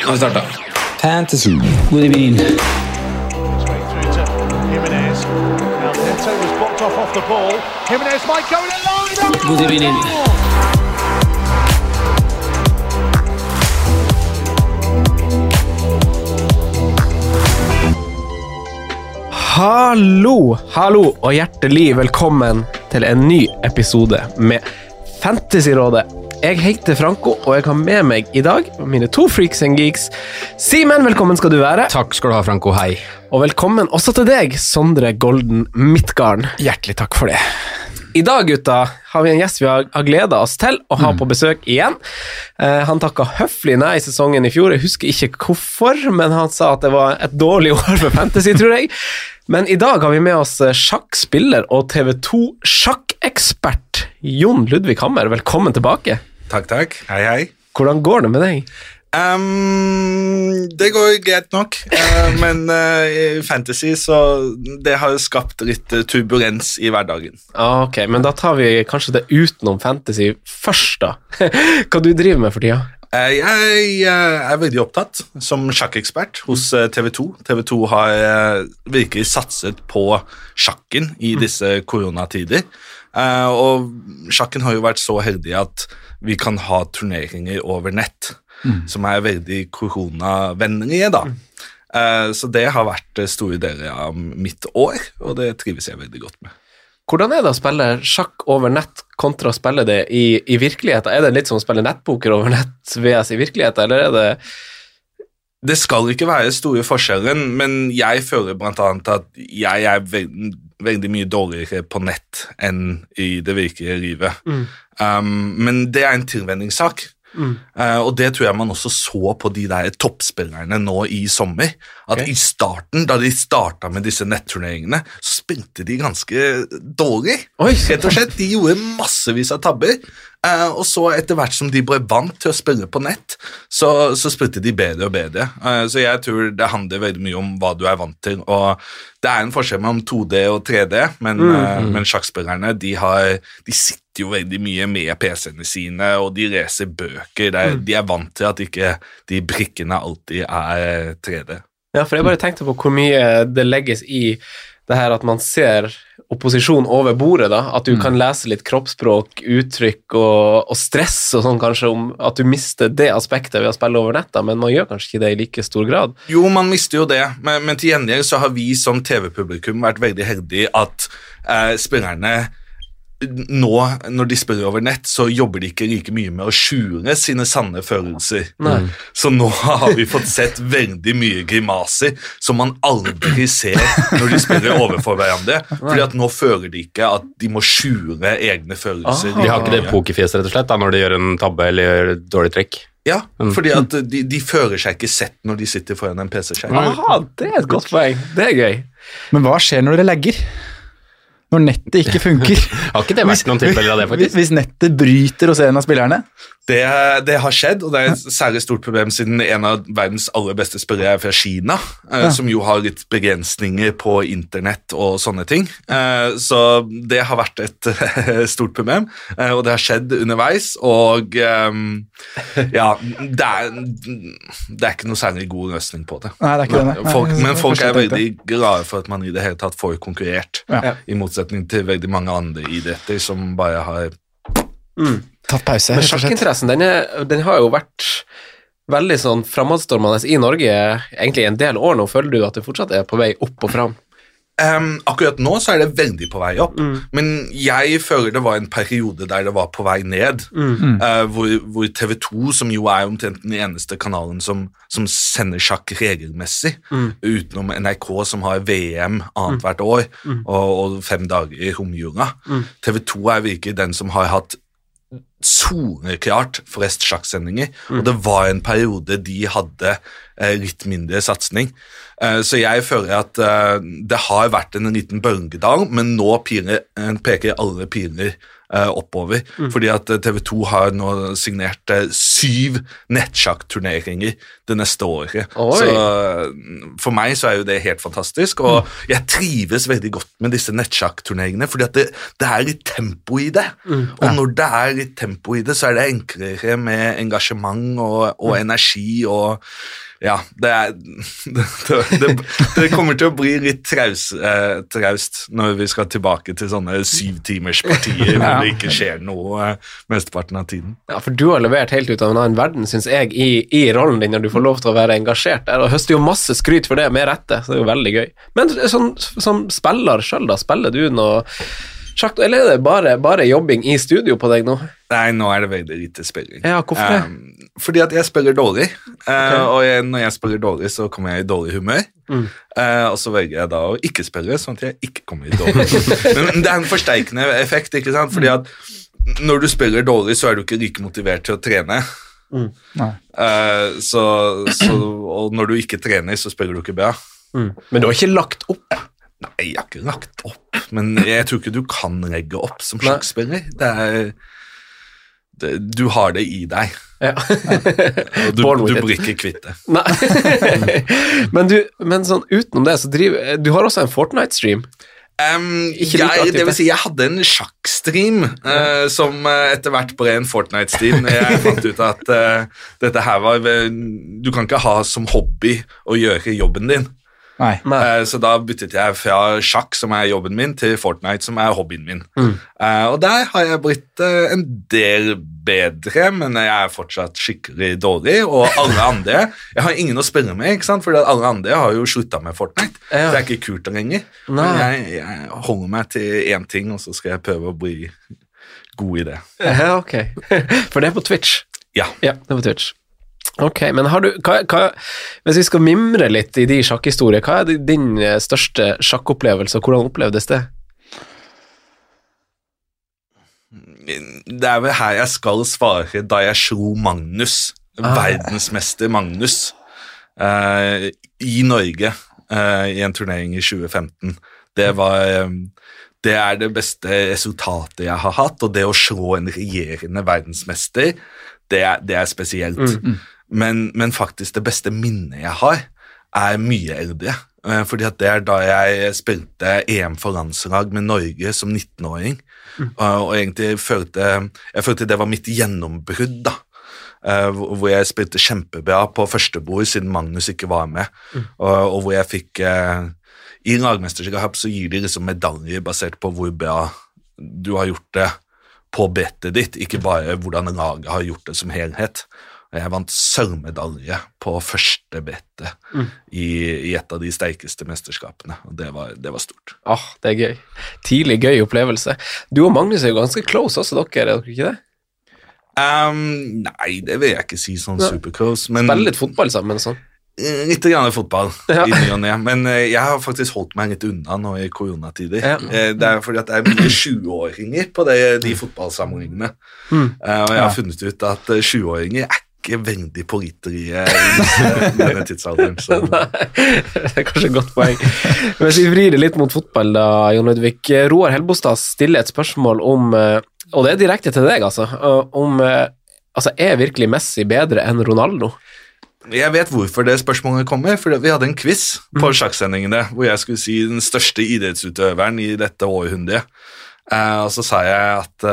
Nå har vi starta. Fantasy. God evening. God evening. Hallo, hallo og hjertelig velkommen til en ny episode med Fantasyrådet. Jeg heter Franco, og jeg har med meg i dag mine to freaks and geeks. Simen, velkommen skal du være. Takk skal du ha, Franco. Hei. Og velkommen også til deg, Sondre Golden Midtgarden. Hjertelig takk for det. I dag, gutta, har vi en gjest vi har, har gleda oss til å ha på besøk igjen. Eh, han takka høflig nei i sesongen i fjor. Jeg husker ikke hvorfor, men han sa at det var et dårlig år for Fantasy, tror jeg. Men i dag har vi med oss eh, sjakkspiller og TV2 sjakkekspert Jon Ludvig Hammer. Velkommen tilbake. Takk, takk. Hei, hei. Hvordan går det med deg? Um, det går greit nok, uh, men uh, i fantasy så det har skapt litt eh, turbulens i hverdagen. Ah, Ok, men da tar vi kanskje det utenom fantasy først, da. Hva du driver med for tida? Uh, jeg er veldig opptatt som sjakkekspert hos TV 2. TV 2 har virkelig satset på sjakken i disse koronatider. Og sjakken har jo vært så heldig at vi kan ha turneringer over nett, som er veldig koronavennlige, da. Eh, så det har vært store deler av mitt år, og det trives jeg veldig godt med. Hvordan er det å spille sjakk over nett kontra å spille det i, i virkeligheten? Er det litt som å spille nettpoker over nett VS i virkeligheten, eller er det Det skal ikke være store forskjellen, men jeg føler blant annet at jeg er veldig, veldig mye dårligere på nett enn i det virkelige livet. Um, men det er en tilvenningssak. Uh, og det tror jeg man også så på de der toppspillerne nå i sommer. At okay. i starten, da de starta med disse netturneringene, så spilte de ganske dårlig. Oi, Rett og slett, De gjorde massevis av tabber. Uh, og så etter hvert som de ble vant til å spille på nett, så, så spilte de bedre og bedre. Uh, så jeg tror det handler veldig mye om hva du er vant til. Og det er en forskjell mellom 2D og 3D, men, uh, men sjakkspillerne de, har, de sitter jo veldig mye med PC-ene sine, og de leser bøker. Er, De er vant til at ikke de brikkene alltid er 3D. Ja, for jeg bare tenkte på hvor mye det legges i det her at man ser opposisjon over bordet, da. At du kan lese litt kroppsspråk, uttrykk og, og stress og sånn, kanskje, om at du mister det aspektet ved å spille over nett, da, men man gjør kanskje ikke det i like stor grad. Jo, man mister jo det, men, men til gjengjeld så har vi som TV-publikum vært veldig heldige at eh, spillerne nå, når de spiller over nett, så jobber de ikke like mye med å skjule sine sanne følelser. Så nå har vi fått sett veldig mye grimaser som man aldri ser når de spiller overfor hverandre. Fordi at nå føler de ikke at de må skjule egne følelser. De har ikke det pokerfjeset, rett og slett, da, når de gjør en tabbe eller gjør et dårlig trekk. Ja, fordi at de, de føler seg ikke sett når de sitter foran en PC-skjerm. Det er et godt poeng. Det er gøy. Men hva skjer når dere lagger? Når nettet ikke funker? Har ikke det vært noen tilfeller av det, Hvis, faktisk? hvis nettet bryter hos en av spillerne? Det, det har skjedd, og det er et særlig stort problem siden en av verdens aller beste spillere er fra Kina, eh, som jo har litt begrensninger på internett og sånne ting. Eh, så det har vært et stort problem, eh, og det har skjedd underveis, og ja, det er, det er ikke noe særlig god løsning på det. Nei, det er ikke det, nei. Folk, men folk er veldig glade for at man i det hele tatt får konkurrert, Ja. i motsetning til veldig mange andre idretter som bare har Tatt pause, Men sjakkinteressen, den, er, den har jo vært veldig sånn framadstormende i Norge egentlig en del år nå. Føler du at det fortsatt er på vei opp og fram? Um, akkurat nå så er det veldig på vei opp, Mm. men jeg føler det var en periode der det var på vei ned. Mm. Uh, hvor, hvor TV 2, som jo er omtrent den eneste kanalen som, som sender sjakk regelmessig, Mm. utenom NRK som har VM annethvert år Mm. og, og fem dager i romjula. Mm. TV 2 er virkelig den som har hatt soneklart for sjakksendinger, Mm. og det var en periode de hadde eh, litt mindre satsing. Eh, så jeg føler at eh, det har vært en liten bølgedal, men nå piler, eh, peker alle piler oppover, Mm. fordi at TV 2 har nå signert eh, syv nettsjakkturneringer det neste året. Oi. Så eh, for meg så er jo det helt fantastisk, og jeg trives veldig godt med disse nettsjakkturneringene, fordi at det, det er litt tempo i det. Og når det er litt tempo i det, så er det enklere med engasjement og, og energi og ja, det er det, det, det kommer til å bli litt traus, eh, traust når vi skal tilbake til sånne syvtimerspartier hvor det ikke skjer noe eh, mesteparten av tiden. Ja, for du har levert helt ut av en annen verden, syns jeg, i, i rollen din når du får lov til å være engasjert der, og høster jo masse skryt for det, med rette, så det er jo veldig gøy. Men som, som spiller sjøl, da, spiller du noe sjakk, eller er det bare, bare jobbing i studio på deg nå? Nei, nå er det veldig lite spilling. Ja, hvorfor det? Um, fordi at jeg spiller dårlig, eh, og jeg, når jeg spiller dårlig, så kommer jeg i dårlig humør. Mm. Eh, og så velger jeg da å ikke spille, sånn at jeg ikke kommer i dårlig humør. Men det er en forsterkende effekt, ikke sant? Fordi at når du spiller dårlig, så er du ikke like motivert til å trene. Nei. Eh, så, så, og når du ikke trener, så spiller du ikke bra. Mm. Men du har ikke lagt opp? Nei, jeg har ikke lagt opp, men jeg tror ikke du kan legge opp som sjakkspiller. Det er Du har det i deg. Ja. Du, du blir ikke kvitt det. Nei. men, du, men sånn utenom det, så driver Du har også en Fortnite-stream. Um, jeg, det vil si, jeg hadde en sjakkstream uh, som uh, etter hvert ble en Fortnite-stream. Jeg fant ut at uh, dette her var Du kan ikke ha som hobby å gjøre jobben din. Eh, så da byttet jeg fra sjakk, som er jobben min, til Fortnite, som er hobbyen min. Mm. Eh, og der har jeg blitt eh, en del bedre, men jeg er fortsatt skikkelig dårlig. Og alle andre Jeg har ingen å spille med, ikke sant? for alle andre har jo slutta med Fortnite. Ja. Det er ikke kult lenger. Men jeg, jeg holder meg til én ting, og så skal jeg prøve å bli god i det. Ja, ok. For det er på Twitch? Ja. Ja, det er på Twitch. Ok, men har du hva, hva, Hvis vi skal mimre litt i de sjakkhistorier, hva er din eh, største sjakkopplevelse, og hvordan opplevdes det? Det er vel her jeg skal svare da jeg slo Magnus, Ah. verdensmester Magnus, eh, i Norge eh, i en turnering i 2015. Det var eh, Det er det beste resultatet jeg har hatt, og det å slå en regjerende verdensmester, det det er spesielt. Men, men faktisk det beste minnet jeg har, er mye eldre. Eh, Fordi at det er da jeg spilte EM for landslag med Norge som 19-åring. Mm. Og egentlig følte jeg følte det var mitt gjennombrudd, da. Eh, hvor jeg spilte kjempebra på førstebord siden Magnus ikke var med. Og, og hvor jeg fikk eh, I lagmesterskap så gir de liksom medaljer basert på hvor bra du har gjort det på brettet ditt, ikke bare hvordan laget har gjort det som helhet. Jeg vant sølvmedalje på første brettet i, i et av de sterkeste mesterskapene, og det var, det var stort. Ah, det er gøy. Tidlig gøy opplevelse. Du og Magnus er jo ganske close også, dere, er dere ikke det? Um, nei, det vil jeg ikke si sånn Ja. superclose, men Spiller litt fotball sammen sånn? Eh, Litt grann fotball Ja. i ny og ne, men eh, jeg har faktisk holdt meg litt unna nå i koronatider. Ja. Eh, Det er fordi at det er mye 20-åringer på det, de fotballsamlingene. Mm. Og jeg har funnet ut at sjuåringer 20-åringer er ikke veldig pålitelige i denne tidsalderen. Så. det er kanskje et godt poeng. Hvis vi vrir det litt mot fotball, da, Jon Ludvig. Roar Helbostad stiller et spørsmål om, eh, og det er direkte til deg, altså, eh, om eh, altså, er virkelig Messi bedre enn Ronaldo? Jeg vet hvorfor det spørsmålet kommer, for vi hadde en quiz på sjakksendingene hvor jeg skulle si den største idrettsutøveren i dette århundret. Og så sa jeg at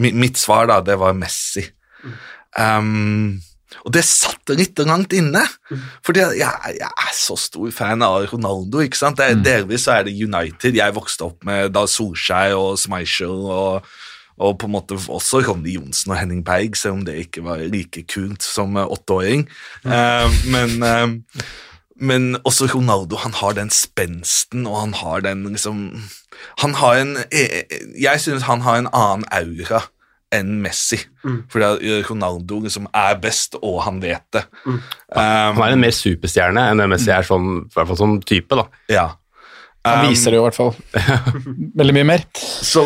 mitt svar da, det var Messi. Um, og det satt litt langt inne, fordi jeg, jeg er så stor fan av Ronaldo. ikke sant? Det, er- Delvis så er det United. Jeg vokste opp med da Solskjær og Schmeichel og, Og på en måte også Ronny Johnsen og Henning Berg, selv om det ikke var like kult som åtteåring. åtteåring. Uh, men, uh, men også Ronaldo, han har den spensten, og han har den liksom Han har en eh, Jeg synes han har en annen aura enn Messi. Fordi det er Ronaldo liksom er best, og han vet det. Um, Han er en mer superstjerne enn Messi er sånn, i hvert fall som type. da. Ja. Han Um, viser det jo i hvert fall veldig mye mer. Så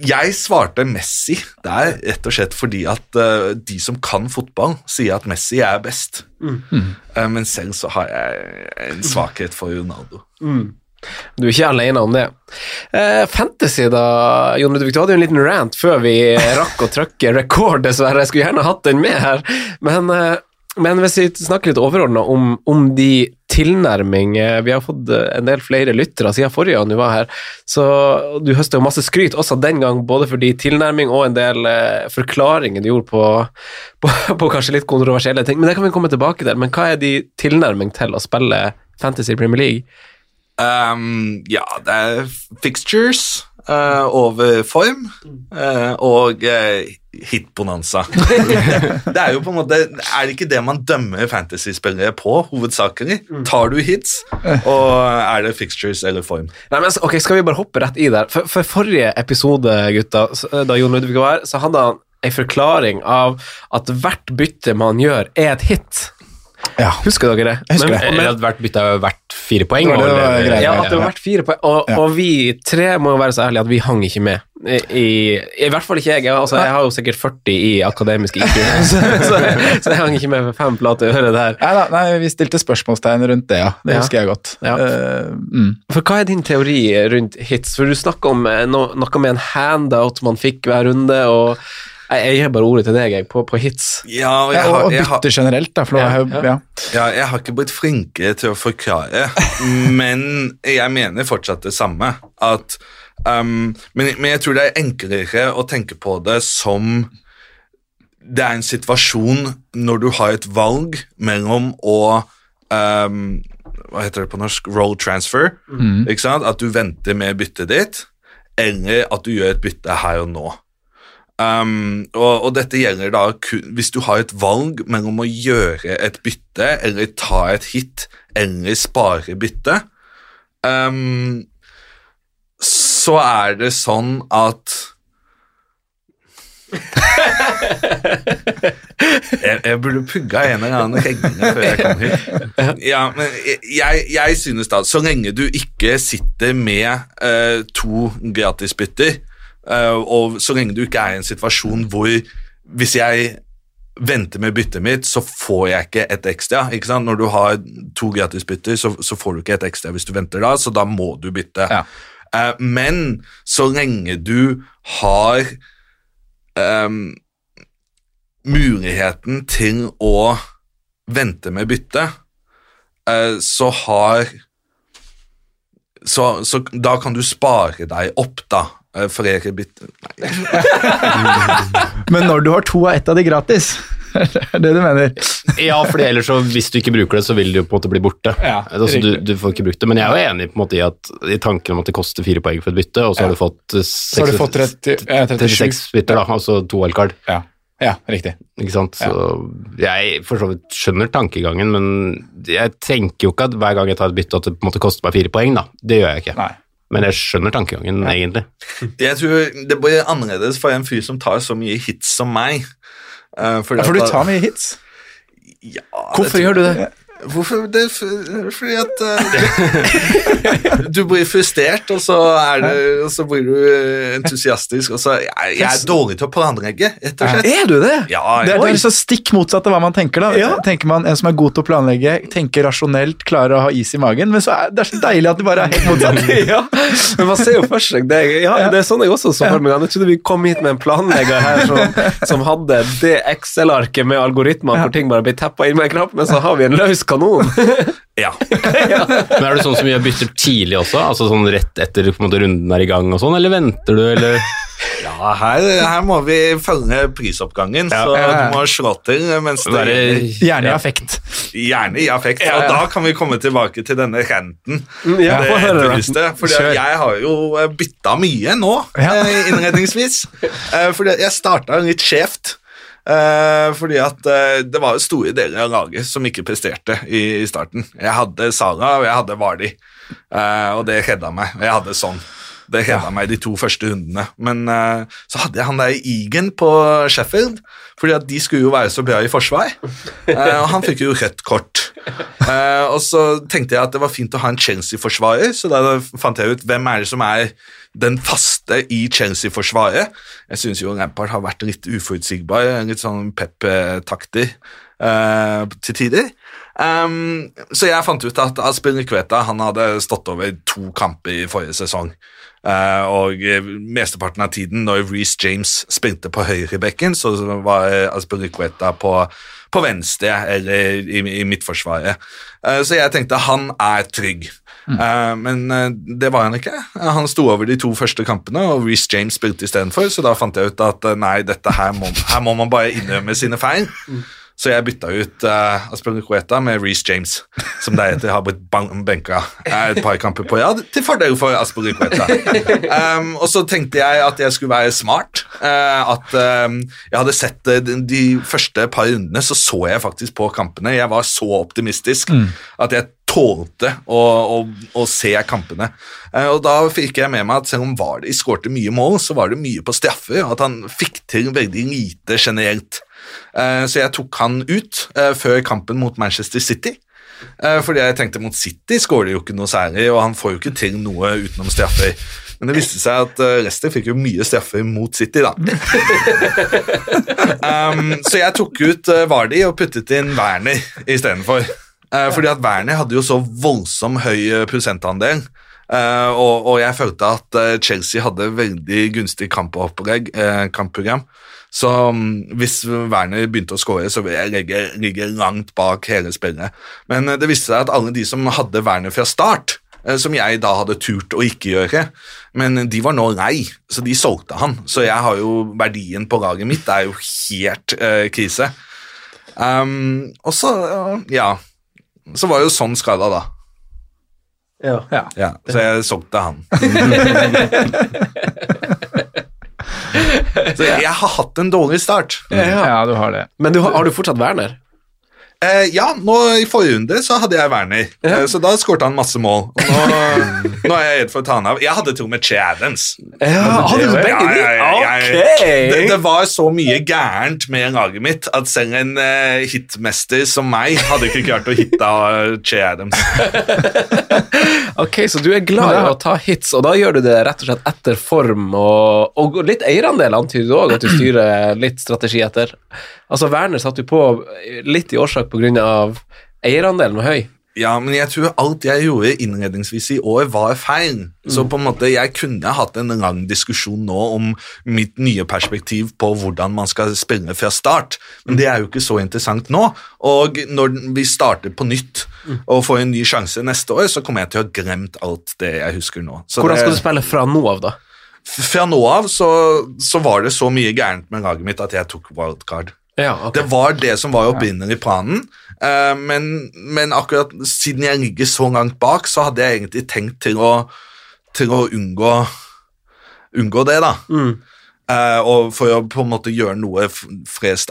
jeg svarte Messi. Det er rett og slett fordi at uh, de som kan fotball, sier at Messi er best. Eh, men selv så har jeg en svakhet for Ronaldo. Du er ikke alene om det. Eh, fantasy, da, Jon Ludvig, du hadde jo en liten rant før vi rakk å trykke rekord, dessverre. Jeg skulle gjerne hatt den med her. Men, eh, men hvis vi snakker litt overordna om, om de tilnærming eh, Vi har fått en del flere lyttere siden forrige gang du var her, så du høster jo masse skryt også den gang, både for de tilnærming og en del eh, forklaringer du gjorde på, på, på kanskje litt kontroversielle ting. Men det kan vi komme tilbake til. Men hva er de tilnærming til å spille Fantasy Premier League? Um, ja, det er fixtures uh, over form uh, og uh, hitbonanza. det er jo på en måte Er det ikke det man dømmer fantasyspillere på, hovedsakelig? Tar du hits, og er det fixtures eller form? Nei, men ok, Skal vi bare hoppe rett i der? For, for forrige episode, gutta, da Jon Ludvig var her, så hadde han en forklaring av at hvert bytte man gjør, er et hit. Ja. Husker dere det? Jeg husker det. Men, at hvert bytte har vært fire poeng. Det det det. Ja, at det har vært fire poeng. Og, og vi tre må jo være så ærlige at vi hang ikke med. I, i, I hvert fall ikke jeg. Altså, jeg har jo sikkert 40 i akademisk IQ, så, så, så jeg hang ikke med for fem plater i øret der. Nei da, nei, vi stilte spørsmålstegn rundt det, ja. Det Ja. husker jeg godt. Ja. Uh, mm. For hva er din teori rundt hits? For du snakker om eh, no, noe med en handout man fikk hver runde, og jeg, gir bare ordet til deg, jeg, på, på hits. Ja, og jeg og, har, jeg har, bytte generelt, da, for Ja, ja. ja, jeg har ikke blitt flinkere til å forklare, men jeg mener fortsatt det samme. At, um, men, men jeg tror det er enklere å tenke på det som det er en situasjon når du har et valg mellom å um, Hva heter det på norsk? Roll transfer. Ikke sant? At du venter med byttet ditt, eller at du gjør et bytte her og nå. Um, og, og dette gjelder da kun, hvis du har et valg mellom å gjøre et bytte eller ta et hit eller spare bytte, um, så er det sånn at jeg, jeg burde pugga en eller annen regne før jeg kom hit. Ja, men jeg, jeg synes da, så lenge du ikke sitter med uh, to gratisbytter, og så lenge du ikke er i en situasjon hvor hvis jeg venter med byttet mitt, så får jeg ikke et ekstra. ikke sant? Når du har to gratisbytter, så, så får du ikke et ekstra hvis du venter da, så da må du bytte. Ja. Eh, men så lenge du har um, muligheten til å vente med bytte, eh, så har så, så da kan du spare deg opp, da. Eh, Flere bytte Nei. Men når du har to av ett av de gratis, er det det du mener? Ja, for ellers så hvis du ikke bruker det, så vil det jo på en måte bli borte. Ja, altså, du, du får ikke brukt det. Men jeg er jo enig på en måte i at i tanken om at det koster fire poeng for et bytte, og så har Ja. du fått 6, Så har du fått 30, ja, 36 bytter, da, altså to wildcard. Ja. ja, riktig. Ikke sant? Så jeg for så vidt skjønner tankegangen, men jeg tenker jo ikke at hver gang jeg tar et bytte at det på en måte koster meg fire poeng, da. Det gjør jeg ikke. Nei. Men jeg skjønner tankegangen, egentlig. Jeg tror det blir annerledes for en fyr som tar så mye hits som meg. Uh, fordi Ja, for du tar mye hits. Ja, Hvorfor gjør du det? Hvorfor? Det er fordi at uh, Du blir frustrert, og så, er det, og så blir du eh, entusiastisk. Og så, jeg, jeg er dårlig til å planlegge, rett og slett. Er du det? Ja, Det er, det er så stikk motsatt av hva man tenker. da. Ja. Tenker man En som er god til å planlegge, tenker rasjonelt, klarer å ha is i magen, men så er det er så deilig at det bare er helt motsatt. ja, men man ser jo for seg det. Ja, det er sånn jeg også så for meg. Jeg trodde vi kom hit med en planlegger her som, som hadde det Excel-arket med algoritmer hvor ting bare blir tappa inn med en knapp, men så har vi en løs kanon. ja. Men er det sånn som gjør bytter tidlig også? Altså sånn rett etter på en måte, runden er i gang og sånn, eller venter du, eller ja, her, her må vi følge prisoppgangen, så ja, så du må slå til mens det Bare- Gjerne i affekt. Gjerne i affekt. Ja, ja. Og da kan vi komme tilbake til denne renten. ja, det etterlyste. Fordi Kjør. jeg har jo eh, bytta mye nå, Ja. eh. Eh, Fordi jeg starta litt skjevt. Eh, fordi at eh, det var jo store deler av laget som ikke presterte i, i starten. Jeg hadde Sara og jeg hadde Vardi, eh, og det redda meg. Jeg hadde sånn. Det redda meg de to første rundene. Men så hadde jeg han der Egan på Sheffield, fordi at de skulle jo være så bra i forsvar. Eh, og han fikk jo rødt kort. Eh, og så tenkte jeg at det var fint å ha en Chelsea-forsvarer, så da fant jeg ut hvem er det som er den faste i Chelsea-forsvaret. Jeg syns jo Lampard har vært litt uforutsigbar, litt sånn pep-takter uh, til tider. Um, så jeg fant ut at Aspilicueta han hadde stått over to kamper i forrige sesong. Uh, og mesteparten av tiden når Reece James spilte på høyrebekken, så var Aspilicueta på, på venstre eller i, i midtforsvaret. Uh, så jeg tenkte han er trygg. Eh, men eh, det var han ikke. Han sto over de to første kampene, og Reece James spilte istedenfor, så da fant jeg ut at eh, nei, dette her må, her må man bare innrømme sine feil. Så jeg bytta ut uh, Aspilicueta med Reece James, som deretter har blitt benka eh, et par kamper på rad, til fordel for Aspilicueta. Um, og så tenkte jeg at jeg skulle være smart. Uh, at um, jeg hadde sett eh, de, de første par rundene, så så jeg faktisk på kampene. Jeg var så optimistisk at jeg tålte å, å, å se kampene. Eh, og da fikk jeg med meg at selv om Vardy skårte mye mål, så var det mye på straffer, og at han fikk til veldig lite generelt. Eh, Så jeg tok han ut eh, før kampen mot Manchester City. Eh, Fordi jeg tenkte mot City skårer jo ikke noe særlig, og han får jo ikke til noe utenom straffer. Men det viste seg at Leicester fikk jo mye straffer mot City, da. um, så jeg tok ut Vardi og puttet inn Werner istedenfor. Uh, fordi at Werner hadde jo så voldsom høy prosentandel. Uh, og, og jeg følte at Chelsea hadde veldig gunstig kampopplegg, uh, kampprogram. Så mm, hvis Werner begynte å skåre, så ville jeg ligge, ligge langt bak hele spillet. Men eh, det viste seg at alle de som hadde Werner fra start, eh, som jeg da hadde turt å ikke gjøre, men de var nå lei, så de solgte han. Så jeg har jo verdien på laget mitt, det er jo helt uh, krise. Um, og så, uh, ja Så var jo sånn skada, da. Ja. Ja, så jeg solgte han. så jeg har hatt en dårlig start. Ja, du har det. Men du, har- har du fortsatt Werner? Eh, ja, nå i forrige runde så hadde jeg Werner, eh, så da skårte han masse mål. Og nå, nå er jeg redd for å ta han av. Jeg hadde til og med Che Adams. Ja, hadde du begge de? Ja, ja, ja, ja. Ok! Det, det var så mye gærent med laget mitt at selv en eh, hitmester som meg hadde ikke klart å hitte av Che Adams. Ok, så du er glad i å ta hits, og da gjør du det rett og slett etter form og, og litt eierandel, antyder du òg, at du styrer litt strategi etter. Altså, Werner satt jo på litt i årsak av eierandelen var høy. Ja, men jeg tror alt jeg gjorde innredningsvis i år var feil. Så på en måte, jeg kunne hatt en lang diskusjon nå om mitt nye perspektiv på hvordan man skal spille fra start, men det er jo ikke så interessant nå. Og når vi starter på nytt og får en ny sjanse neste år, så kommer jeg til å ha glemt alt det jeg husker nå. Så Hvordan skal du spille fra nå av, da? Fra nå av så, så var det så mye gærent med laget mitt at jeg tok wildcard. Ja, okay. Det var det som var opprinnelig planen, uh, men, men akkurat siden jeg ligger så langt bak, så hadde jeg egentlig tenkt til å, til å unngå, unngå det, da. Eh, og for å på en måte gjøre noe flest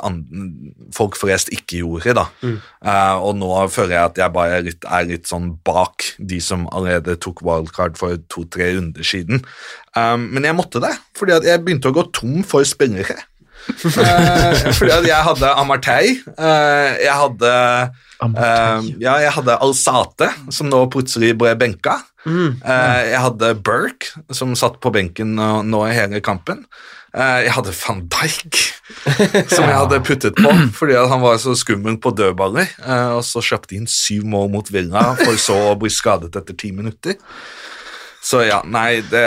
folk flest ikke gjorde, da. Eh, og nå føler jeg at jeg bare er litt, er litt sånn bak de som allerede tok wildcard for to-tre runder siden. Um, men jeg måtte det, fordi at jeg begynte å gå tom for spillere. Eh, fordi jeg hadde Amartey, Uh, jeg hadde uh, ja, jeg hadde Alsate, som nå plutselig ble benka. Eh, jeg hadde Burke, som satt på benken nå, i hele kampen. Jeg hadde van Dijk, som jeg hadde puttet på fordi han var så skummel på dødballer. og så kjøpte inn syv mål mot Villa, for så å bli skadet etter ti minutter. Så ja, nei, det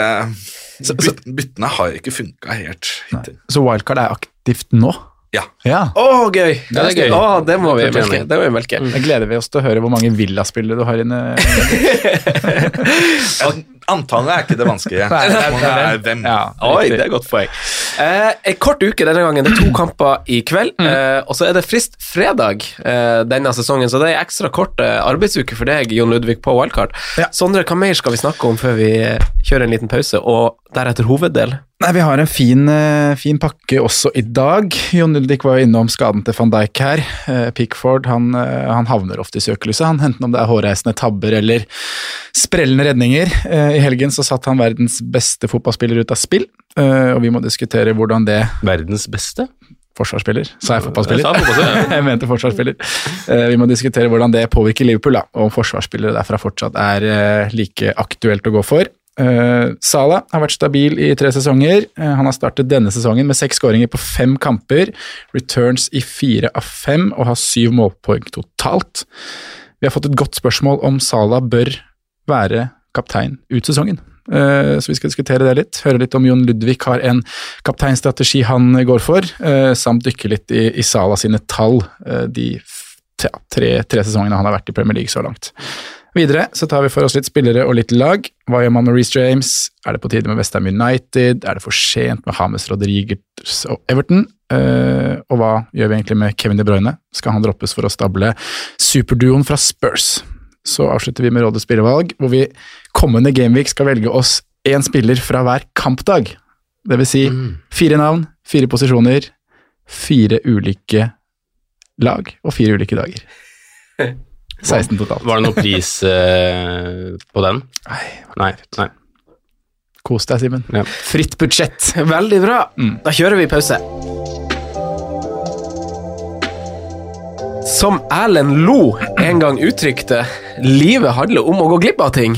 byt, Byttene har ikke funka helt hittil. Så wildcard er aktivt nå? Ja. Ja. Å, gøy! det er gøy. Oh, det må vi Det melke. Det må vi melke. Da gleder vi oss til å høre hvor mange Villa-spillere du har inne. Antallet er ikke det vanskelige. Hvem. Ja, Oi, det er et godt poeng. Eh, en kort uke denne gangen. Det er to kamper i kveld, eh, og så er det frist fredag eh, denne sesongen, så det er en ekstra kort eh, arbeidsuke for deg, Jon Ludvig, på wildcard. Ja. Sondre, hva mer skal vi snakke om før vi eh, kjører en liten pause, og deretter hoveddel? Nei, Vi har en fin, eh, fin pakke også i dag. Jon Ludvig var jo innom skaden til van Dijk her. Pickford han, han havner ofte i søkelyset, han, enten om det er hårreisende tabber eller sprellende redninger. I helgen så satt han verdens beste fotballspiller ut av spill, eh, og vi må diskutere hvordan det Verdens beste? Forsvarsspiller, sa jeg fotballspiller? Jeg fotballspiller, jeg mente forsvarsspiller. Eh, vi må diskutere hvordan det påvirker Liverpool, da, og om forsvarsspillere derfra fortsatt er eh, like aktuelt å gå for. Uh, Salah har vært stabil i tre sesonger. Han har startet denne sesongen med seks skåringer på fem kamper. Returns i fire av fem og har syv målpoeng totalt. Vi har fått et godt spørsmål om Salah bør være kaptein ut sesongen. Eh, så vi skal diskutere det litt. Høre litt om Jon Ludvig har en kapteinstrategi han går for, eh, samt dykke litt i, i Sala sine tall eh, de tre, tre sesongene han har vært i Premier League så langt. Videre så tar vi for oss litt spillere og litt lag. Hva gjør man med Reece James? Er det på tide med Westham United? Er det for sent med Hames Rodriguez og Everton? Og hva gjør vi egentlig med Kevin De Bruyne? Skal han droppes for å stable superduoen fra Spurs? Så avslutter vi med rådets spillevalg, hvor vi kommende Gameweek skal velge oss én spiller fra hver kampdag. Det vil si fire navn, fire posisjoner, fire ulike lag og fire ulike dager. 16 totalt. Var det noen pris eh, på den? Nei, Nei. nei. kos deg, Simen. Ja. Fritt budsjett. Veldig bra. Da kjører vi pause. Som Erlend Lo en gang uttrykte, livet handler om å gå glipp av ting.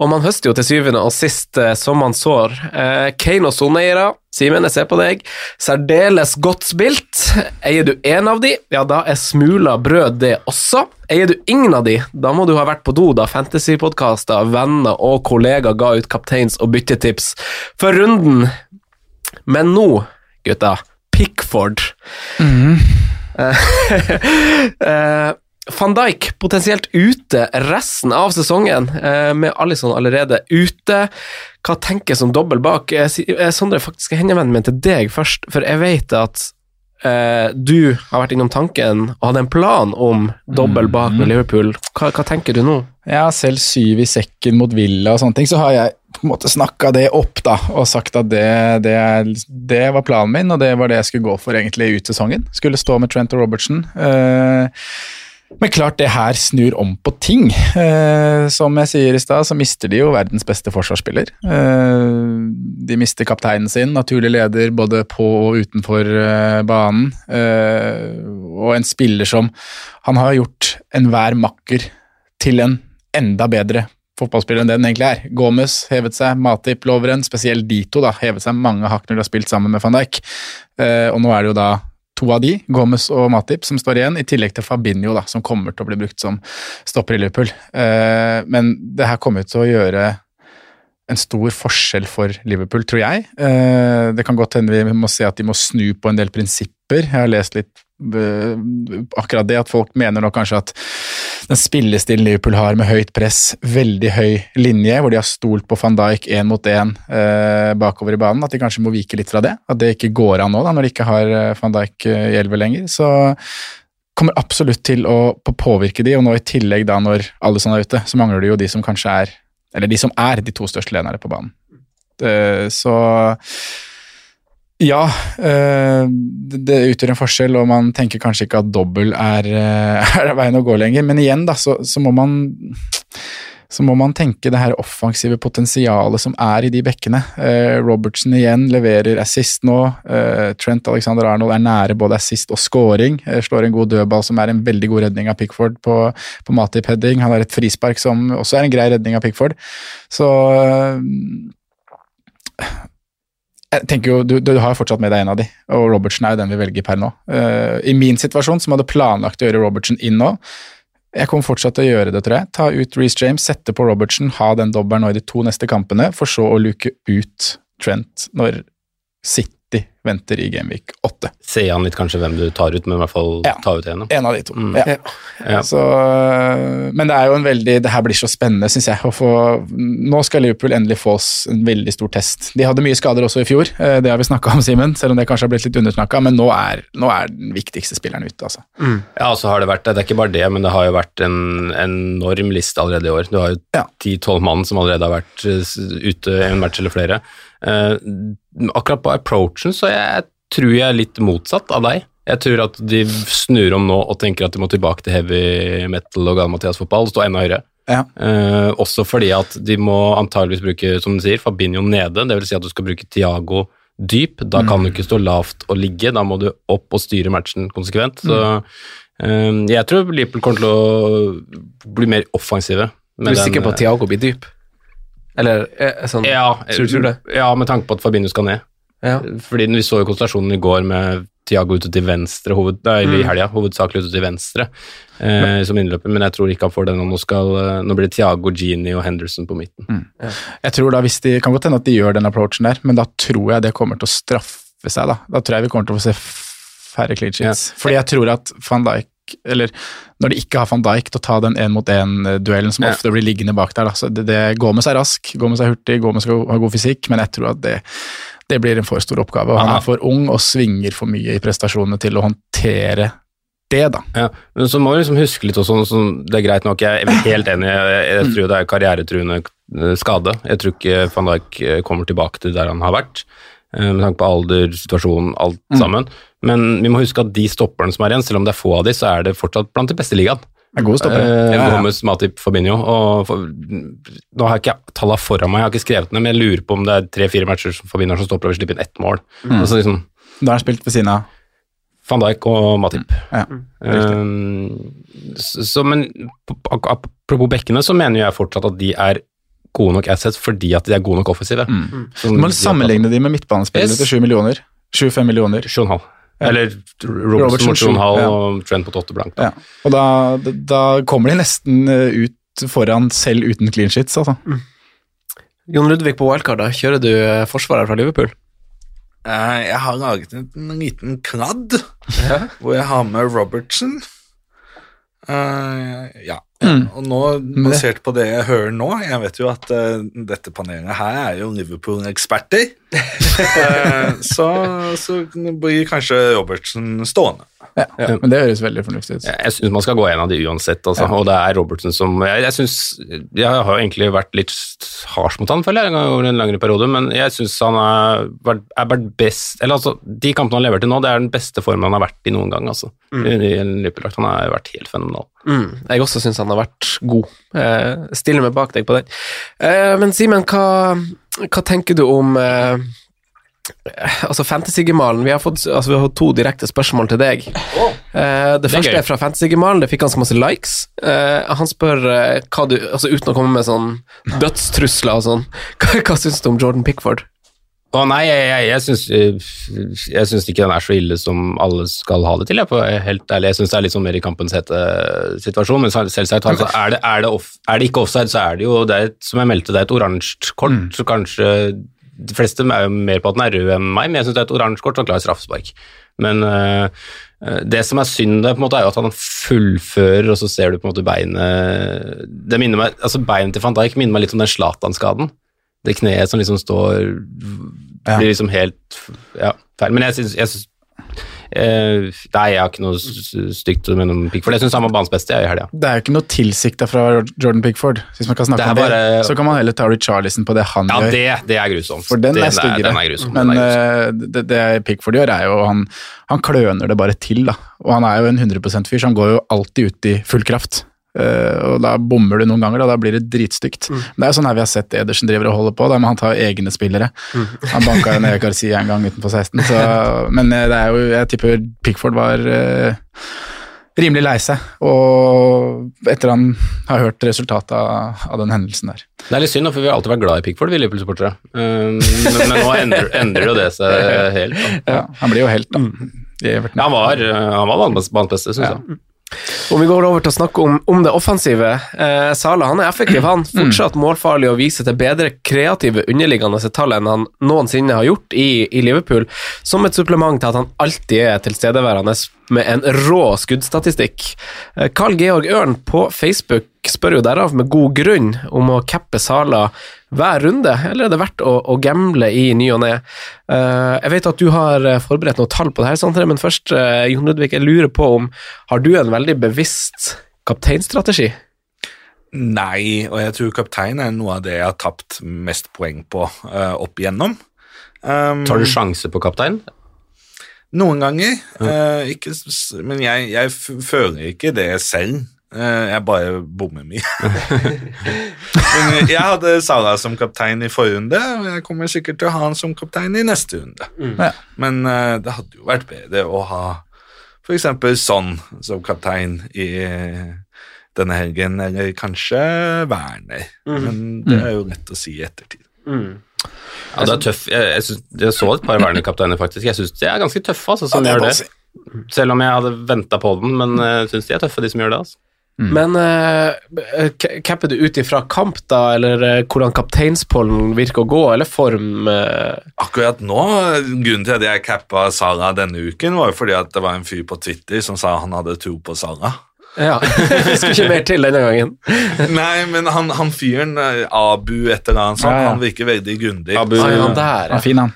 Og man høster jo til syvende og sist eh, som man sår. Eh, Kane og Soneiera, Simen, jeg ser på deg. Særdeles godt spilt. Eier du én av de, ja, da er smula brød det også. Eier du ingen av de, da må du ha vært på do da fantasypodkaster, venner og kollegaer ga ut kapteins- og byttetips for runden. Men nå, gutta, Pickford. Eh, Van Dijk potensielt ute resten av sesongen, eh, med Alison allerede ute. Hva tenkes om dobbel bak? Eh, eh, Sondre, faktisk skal jeg henvende meg til deg først, for jeg vet at eh, du har vært innom tanken og hadde en plan om dobbel bak med Liverpool. Hva, hva tenker du nå? Ja, selv syv i sekken mot Villa og sånne ting, så har jeg på en måte snakka det opp da, og sagt at det, det, det var planen min, og det var det jeg skulle gå for egentlig ut sesongen. Skulle stå med Trent og Robertsen. Eh, men klart det her snur om på ting. Eh, som jeg sier i stad, så mister de jo verdens beste forsvarsspiller. Eh, de mister kapteinen sin, naturlig leder både på og utenfor banen. Og en spiller som Han har gjort enhver makker til en enda bedre fotballspiller enn det den egentlig er. Gomez hevet seg, Matip, Loveren, spesielt de to, da, hevet seg mange hakk når de har spilt sammen med van Dijk. Eh, og nå er det jo da to av de, Gomez og Matip, som står igjen, i tillegg til Fabinho, da, som kommer til å bli brukt som stopper i Liverpool. Eh, men det her kommer til å gjøre en stor forskjell for Liverpool, tror jeg. Eh, det kan godt hende vi må se at de må snu på en del prinsipper. Jeg har lest litt eh, akkurat det, at folk mener nå kanskje at den spillestilen Liverpool har med høyt press, veldig høy linje, hvor de har stolt på van Dijk én mot én eh, bakover i banen, at de kanskje må vike litt fra det. At det ikke går an nå, da, når de ikke har van Dijk i elleve lenger. Så kommer absolutt til å påvirke de, og nå i tillegg da når sånne er ute, så mangler det jo de som kanskje er Eller de som er de to største lederne på banen. Eh, så ja, eh, det utgjør en forskjell, og man tenker kanskje ikke at dobbel er, eh, er veien å gå lenger. Men igjen, da, så, så må man så må man tenke det her offensive potensialet som er i de bekkene. Eh, Robertsen igjen leverer assist nå. Eh, Trent Alexander Arnold er nære både assist og scoring. Eh, slår en god dødball som er en veldig god redning av Pickford på, på Matip-heading. Han har et frispark som også er en grei redning av Pickford. Så eh, jeg tenker jo, du, du har fortsatt med deg en av de, og Robertsen er jo den vi velger per nå. Eh, I min situasjon, som hadde planlagt å gjøre Robertsen inn nå, jeg kommer fortsatt til å gjøre det, tror jeg. Ta ut Reece James, sette på Robertson, ha den dobbelen nå i de to neste kampene, for så å luke ut Trent når City City venter i Gameweek 8. Se an litt kanskje hvem du tar ut, men i hvert fall Ja. ta ut en. En av de to. Mm. Ja. Ja. Så, men det er jo en veldig Det her blir så spennende, syns jeg. Få, nå skal Liverpool endelig få oss en veldig stor test. De hadde mye skader også i fjor, eh, det har vi snakka om, Simen, selv om det kanskje har blitt litt undersnakka. Men nå er, nå er den viktigste spilleren ute, altså. Ja, og så har det vært, det er ikke bare det, men det har jo vært en enorm liste allerede i år. Du har jo. 10-12 mann som allerede har vært eh, ute en match eller flere. Eh, akkurat på approachen så jeg tror jeg er litt motsatt av deg. Jeg tror at de snur om nå og tenker at de må tilbake til heavy metal og Gal-Mathias-fotball, og stå enda høyere. Ja. Eh, også fordi at de må antageligvis bruke, som du sier, Fabinho nede, det vil si at du skal bruke Tiago dyp. Da kan du ikke stå lavt og ligge, da må du opp og styre matchen konsekvent. Så eh, jeg tror Liverpool kommer til å bli mer offensive. Du er sikker på at Tiago blir dyp? Eller eh, sånn ja, Tror du det? ja, med tanke på at Fabinho skal ned. Ja. Fordi vi så jo konstellasjonen i går med Tiago ute til venstre, hoved, nei, eller i Mm. helga, hovedsakelig ute til venstre eh, som innløper, men jeg tror ikke han får den. og Nå, skal, eh, nå blir det Tiago, Gini og Henderson på midten. Jeg tror da hvis de, Kan godt hende at de gjør den approachen der, men da tror jeg det kommer til å straffe seg. Da Da tror jeg vi kommer til å få se færre clean sheets. Fordi jeg tror at van Dijk eller når de ikke har van Dijk til å ta den én-mot-én-duellen som Ja. ofte blir liggende bak der. Da. Så det, det Gomez er rask, Gomez er hurtig, Gomez skal ha god fysikk, men jeg tror at det, det blir en for stor oppgave. og Han er for ung og svinger for mye i prestasjonene til å håndtere det, da. Ja, men så må vi liksom huske litt også, sånn, det er greit nok, jeg er helt enig, jeg, jeg tror det er karrieretruende eh, skade. Jeg tror ikke van Dijk eh, kommer tilbake til der han har vært, med tanke på alder, situasjon, alt sammen. Men vi må huske at de stopperne som er igjen, selv om det er få av de, så er det fortsatt blant de beste i ligaen. Er gode stoppere. Eh, Ja, ja. Gomez, Matip, Fabinho. Og for, nå har jeg ikke tallene foran meg, jeg har ikke skrevet ned, men jeg lurer på om det er tre-fire matcher som Fabinho har som stopper og slipper inn ett mål. Mm. Altså liksom Da har han spilt ved siden av Van Dijk og Matip. Ja, Um, så, så, men ap- ap- apropos bekkene, så mener jeg fortsatt at de er gode nok assets fordi at de er gode nok offensive. Mm. Som Du må de sammenligne de med midtbanespillere Yes. til 7 millioner. 7-5 millioner. tatt. 7,5. Ja. Eller Robertson, Robertson mot 7,5 ja. og Trent mot 8 blank. Da. Ja. Og da, da kommer de nesten eh, ut foran selv uten clean sheets, altså. Jon Ludvig på wildcard, da. Kjører du eh, forsvarer fra Liverpool? Eh, Jeg har laget en, en liten kladd hvor jeg har med Robertson. Uh, ja. Mm. Og nå, basert på det jeg hører nå Jeg vet jo at uh, dette panelet her er jo Liverpool-eksperter. Eh, så, så blir kanskje Robertsen stående. Ja. Men det høres veldig fornuftig ut. Jeg, syns man skal gå en av de uansett, altså. Ja. og det er Robertsen som Jeg, jeg synes, jeg har jo egentlig vært litt harsh mot han, føler jeg, over en lengre periode, men jeg syns han er er vært best Eller altså, de kampene han lever til nå, det er den beste formen han har vært i noen gang, altså. Mm. I, i en Liverpool-drakt. Han har vært helt fenomenal. Mm. Jeg også syns han har vært god. Eh, stiller meg bak deg på den. Eh, men Simen, hva, hva tenker du om eh, Altså Fantasy-gemalen. Vi, har fått- altså, vi har fått to direkte spørsmål til deg. Eh, det, Det første er, er fra Fantasy-gemalen. Det fikk ganske masse likes. Eh, han spør eh, hva du Altså uten å komme med sånn dødstrusler og sånn. Hva, hva syns du om Jordan Pickford? Å nei, jeg, jeg, jeg syns eh, Jeg syns ikke den er så ille som alle skal ha det til. Jeg, helt ærlig. Jeg syns det er litt sånn mer i kampens hete situasjon, men selvsagt altså, er, det, er, det off, er det ikke offside, så er det jo det er, Som jeg meldte, det er et oransje kort, så kanskje De fleste er jo mer på at den er rød enn meg, men jeg syns det er et oransje kort som klarer straffespark. Men eh, eh, det som er synd, på en måte, er jo at han fullfører, og så ser du på en måte beinet Det minner meg, altså Beinet til van Dijk minner meg litt om den Zlatan-skaden. Det kneet som liksom står Ja. Blir liksom helt ja, feil. Men jeg syns, eh, Nei, jeg har ikke noe stygt å mene om Pickford. Jeg syns han var banens beste i helga. Det er jo ikke noe tilsikta fra Jordan Pickford. Hvis man kan snakke om det, så kan man heller ta Richarlison på det han Ja, gjør. det, det er grusomt. For den den er styggere. Er. Men er grusom. eh, det, det Pickford gjør, er jo han, han kløner det bare til, da. Og han er jo en 100 %-fyr, så han går jo alltid ut i full kraft. Eh, og da bommer du noen ganger, da, da blir det dritstygt. Det er jo sånn her vi har sett Edersen driver og holder på, da må han ta egne spillere. Han banka jo ned Garcia en gang utenfor 16, så, men eh, det er jo, jeg tipper Pickford var uh, rimelig lei seg, og etter han har hørt resultatet av, av den hendelsen der. Det er litt synd, for vi har alltid vært glad i Pickford, vi Liverpool-supportere. Um, men, men nå endrer, endrer jo det seg helt. Da. Ja, han blir jo helt, da. Ja, han var, han var banens banens beste, syns jeg. Om vi går over til å snakke om, om det offensive. Eh, Sala han er effektiv, han. Fortsatt målfarlig og viser til bedre kreative underliggende tall enn han noensinne har gjort i, i Liverpool. Som et supplement til at han alltid er tilstedeværende med en rå skuddstatistikk. Eh, Carl Georg Ørn på Facebook spør jo derav med god grunn om å cappe Sala hver runde, eller er det verdt å, å gamble i ny og ne? Uh, jeg vet at du har eh, forberedt noen tall på det her, Sandre, men først, uh, Jon Ludvig, jeg lurer på om har du en veldig bevisst kapteinstrategi? Nei, og jeg tror kaptein er noe av det jeg har tapt mest poeng på uh, opp igjennom. Um, Tar du sjanse på kaptein? Noen ganger, Uh, ikke, men jeg, jeg føler ikke det selv. Eh, jeg bare bommer mye. jeg hadde Salah som kaptein i forrige runde, og jeg kommer sikkert til å ha han som kaptein i neste runde. Ja. Men eh, det hadde jo vært bedre å ha f.eks. Sånn som kaptein i denne helgen, eller kanskje Werner. Men det er jo lett å si i ettertid. Ja, det er tøff. Jeg, jeg, synes, jeg så et par Werner-kapteiner, faktisk. Jeg syns de er ganske tøffe, altså, som Ja, gjør det. Selv om jeg hadde venta på den, men jeg syns de er tøffe, de som gjør det. altså. Men uh, capper du ut ifra kamp, da, eller uh, hvordan kapteinspollen virker å gå, eller form? uh... Akkurat nå, grunnen til at jeg cappa Sara denne uken, var jo fordi at det var en fyr på Twitter som sa han hadde tro på Sara. Ja, skal ikke mer til denne gangen. Nei, men han, han fyren, Abu et eller annet sånt, Ja, ja. han virker veldig grundig. Abu- Ah, ja, der, Han er fin, han.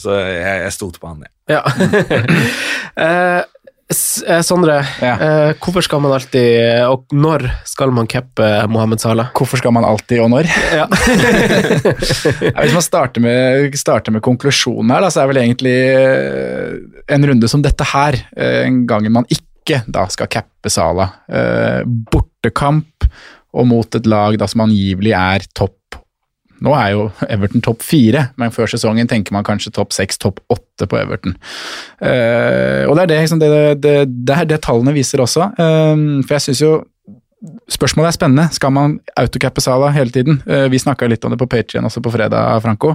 Så jeg, jeg stolte på han, jeg. Ja. Eh, eh, Sondre, Ja. eh, hvorfor skal man alltid, og når skal man cappe Mohammed Salah? Hvorfor skal man alltid, og når? Ja. Hvis man starter med, starter med konklusjonen her, da, så er vel egentlig eh, en runde som dette her eh, en gangen man ikke da skal cappe Sala. Eh, bortekamp og mot et lag da som angivelig er topp Nå er jo Everton topp fire, men før sesongen tenker man kanskje topp seks, topp åtte på Everton. Uh, og det er det, liksom, det, det, det er det tallene viser også. Uh, for jeg syns jo Spørsmålet er spennende. Skal man autocappe Sala hele tiden? Eh, Vi snakka litt om det på Patrion også på fredag, Franco.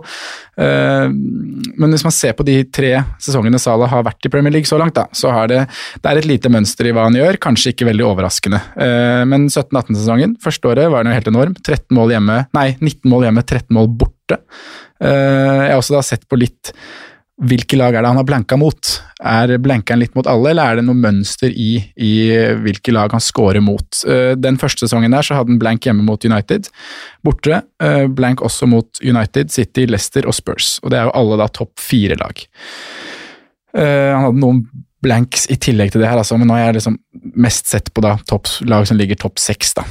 Eh, Men hvis man ser på de tre sesongene Sala har vært i Premier League så langt, da, så har det, det er et lite mønster i hva han gjør. Kanskje ikke veldig overraskende. Eh, Men 17-18-sesongen, første året, var jo helt enorm. 13 mål hjemme, nei, 19 mål hjemme, 13 mål borte. Jeg har også da sett på litt hvilke lag er det han har blanka mot? Er blanka han litt mot alle, eller er det noe mønster i, i hvilke lag han scorer mot? Eh, Den første sesongen der så hadde han blank hjemme mot United, borte. eh, Blank også mot United, City, Leicester og Spurs. Og det er jo alle da topp fire-lag. Eh, Han hadde noen blanks i tillegg til det her, altså, men nå har jeg liksom mest sett på da topp, lag som ligger topp seks, da.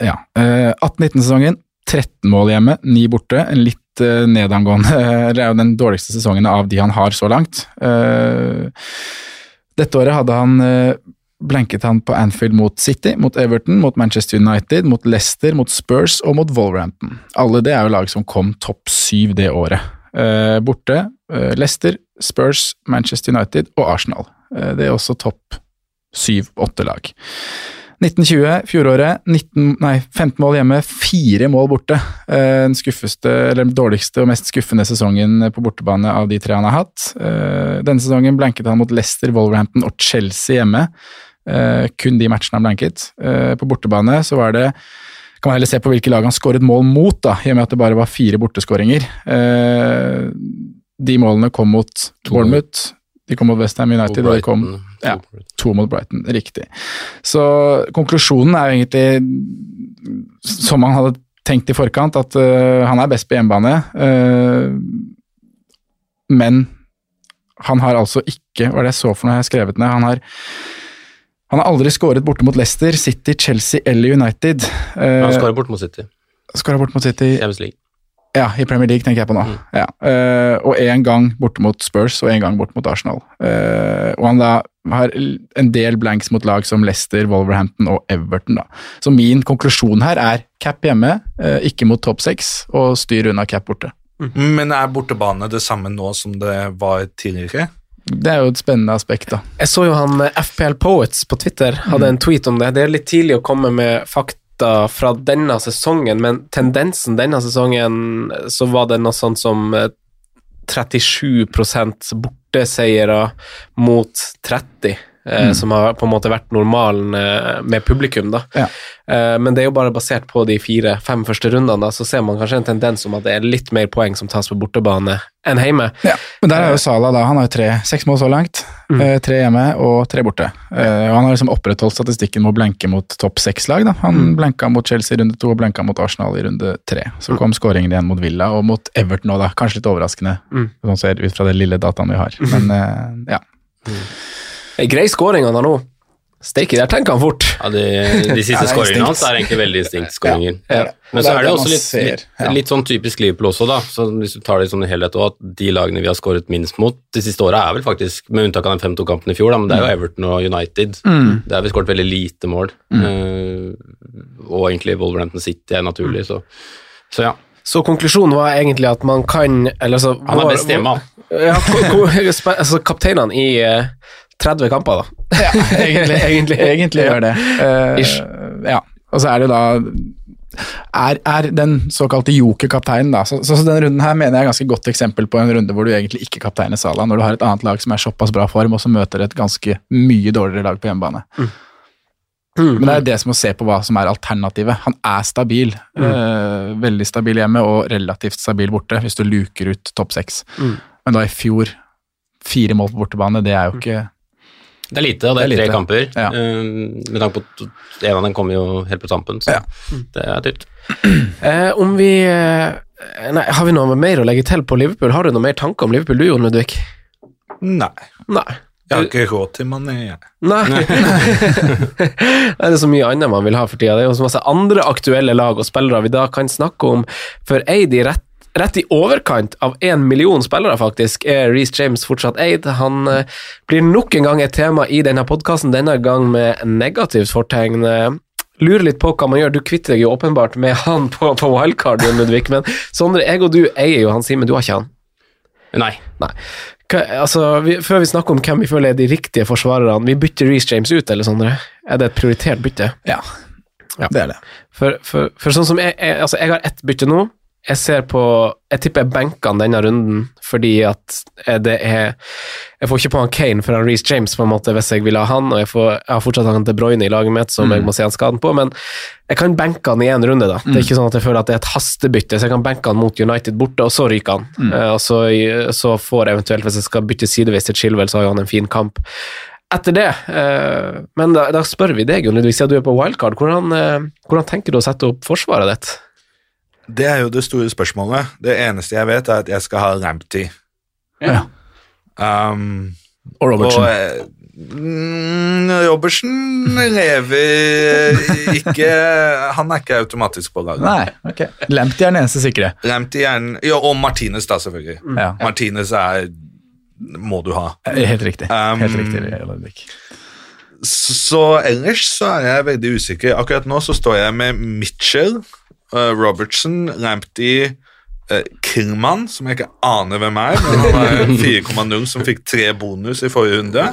Ja. Eh, 18-19-sesongen, 13 mål hjemme, 9 borte. En litt nedangående Det er jo den dårligste sesongen av de han har så langt. Eh, dette året hadde han eh, blanket han på Anfield mot City, mot Everton, mot Manchester United, mot Leicester, mot Spurs og mot Wolverhampton. Alle det er jo lag som kom topp syv det året. Eh, borte eh, Leicester, Spurs, Manchester United og Arsenal. Eh, det er også topp syv-åtte lag. 1920, fjoråret, 19, nei, 15 mål hjemme, fire mål borte. Eh, Den skuffeste, eller den dårligste og mest skuffende sesongen på bortebane av de tre han har hatt. Eh, Denne sesongen blanket han mot Leicester, Wolverhampton og Chelsea hjemme. Eh, Kun de matchene han blanket. På bortebane så var det kan man heller se på hvilke lag han skåret mål mot, da, i og med at det bare var fire borteskåringer. De målene kom mot Bournemouth, de kom mot Westham United, og de kom ja, to mot Brighton, riktig. Så konklusjonen er jo egentlig som man hadde tenkt i forkant, at uh, han er best på hjemmebane. Uh, men han har altså ikke Hva er det jeg så for noe jeg har skrevet ned? Han har, han har aldri skåret borte mot Leicester, City, Chelsea eller United. Uh, Han skårer borte mot City. Skåra bort mot City Champions League. Ja, i Premier League tenker jeg på nå. Ja. Uh, og én gang borte mot Spurs og én gang borte mot Arsenal. Uh, og han da har en del blanks mot lag som Leicester, Wolverhampton og Everton. da. Så min konklusjon her er cap hjemme, uh, ikke mot topp seks, og styr unna cap borte. Men er bortebane det samme nå som det var tidligere? Det er jo et spennende aspekt, da. Jeg så jo han FPL Poets på Twitter hadde en tweet om det. Det er litt tidlig å komme med fakta fra denne sesongen, men tendensen denne sesongen eh, så var det noe sånt som eh, 37 borteseiere mot 30 eh, Mm. som har på en måte vært normalen eh, med publikum. da. Ja. Eh, men det er jo bare basert på de fire-fem første rundene, da, så ser man kanskje en tendens om at det er litt mer poeng som tas på bortebane enn hjemme. Ja, men der er jo Sala da, han har jo tre, seks mål så langt. Mm. Tre hjemme og tre borte. Og han har liksom opprettholdt statistikken med å blenke mot topp seks-lag. da. Han Mm. blenka mot Chelsea i runde to og blenka mot Arsenal i runde tre. Så kom skåringen igjen mot Villa og mot Everton òg, da. Kanskje litt overraskende, Mm. sånn ser ut fra den lille dataen vi har. Men eh, ja. En grei skåring han har nå. Steike, der tenker han fort. Ja, de, de siste Ja, skåringene hans er egentlig veldig instinktskåringer. Ja. Men så er det det også litt, litt, litt sånn typisk Liverpool også, da. Så hvis du tar det som i helhet òg, at de lagene vi har skåret minst mot de siste åra, er vel faktisk, med unntak av den 5-2-kampen i fjor, da, men det er jo Everton og United. Mm. Der har vi skåret veldig lite mål. Eh, og egentlig Wolverhampton City er naturlig, så, så ja. Så konklusjonen var egentlig at man kan eller altså, Han er best hjemme, han. Ja, altså, kapteinene i eh, 30 kamper, da. Ja, egentlig, Egentlig. egentlig gjør det. Uh, ja, og så er det jo da er, er den såkalte joker-kapteinen, da. Så, så, så denne runden her mener jeg er ganske godt eksempel på en runde hvor du egentlig ikke kapteiner Sala, når du har et annet lag som er såpass bra form, og som møter et ganske mye dårligere lag på hjemmebane. Men det er det som å se på hva som er alternativet. Han er stabil. Eh, veldig stabil hjemme og relativt stabil borte, hvis du luker ut topp seks. Mm. Men da i fjor, fire mål på bortebane, det er jo ikke Det er lite, og det er, Det er tre lite. kamper. Ja. Eh, med tanke på at en av dem kommer jo helt på tampen, så Ja. det er dyrt. Eh, om vi eh, Nei, Har vi noe mer å legge til på Liverpool? Har du noe mer tanker om Liverpool, du, Jon Ludvig? Nei. Nei. Jeg har ikke råd til Mané. jeg. Nei. det er så mye annet man vil ha for tida. Det er jo så masse andre aktuelle lag og spillere vi da kan snakke om. For ei de rett, rett i overkant av én million spillere, faktisk, er Reece James fortsatt eid. Han eh, blir nok en gang et tema i denne podkasten, denne gang med negativt fortegn. Eh, Lurer litt på hva man gjør. Du kvitter deg jo åpenbart med han på, på wildcard, Ludvig, men Sondre, jeg og du eier jo han Simen, du har ikke han? Nei. Nei. Hva, altså, vi, før vi snakker om hvem vi føler er de riktige forsvarerne, vi bytter Reece James ut, eller Sondre? Er det et prioritert bytte? Ja, Ja. det er det. For, for, for sånn som jeg, jeg Altså, jeg har ett bytte nå. Jeg ser på Jeg tipper jeg benker han denne runden fordi at eh, det er Jeg får ikke på han Kane for han Reece James, på en måte, hvis jeg vil ha han, og jeg, får, jeg har fortsatt han til Broyne i laget mitt, som jeg må se han skaden på, men jeg kan benke han i én runde, da. Det er ikke sånn at jeg føler at det er et hastebytte, så jeg kan benke han mot United borte, og så ryker han. Eh, og så, så får eventuelt, hvis jeg skal bytte sideveis til Chilwell, så har jo han en fin kamp etter det. eh, men da, da spør vi deg, Jon Ludvig, siden du er på wildcard, hvordan, eh, hvordan tenker du å sette opp forsvaret ditt? Det er jo det store spørsmålet. Det eneste jeg vet, er at jeg skal ha Ramty Ja. Um, Og Robertsen. Og, eh, mm, Robertsen lever ikke Han er ikke automatisk på laget. Nei, ok. Lamptey er den eneste sikre. Er den ja, Og Martinez, da, selvfølgelig. Ja. Martinez er må du ha. Helt riktig. Helt Um, riktig, Så ellers så er jeg veldig usikker. Akkurat nå så står jeg med Mitchell, eh, Robertson, Lamptey, uh, Killman, som jeg ikke aner hvem er, men han er 4,0 som fikk tre bonus i forrige runde.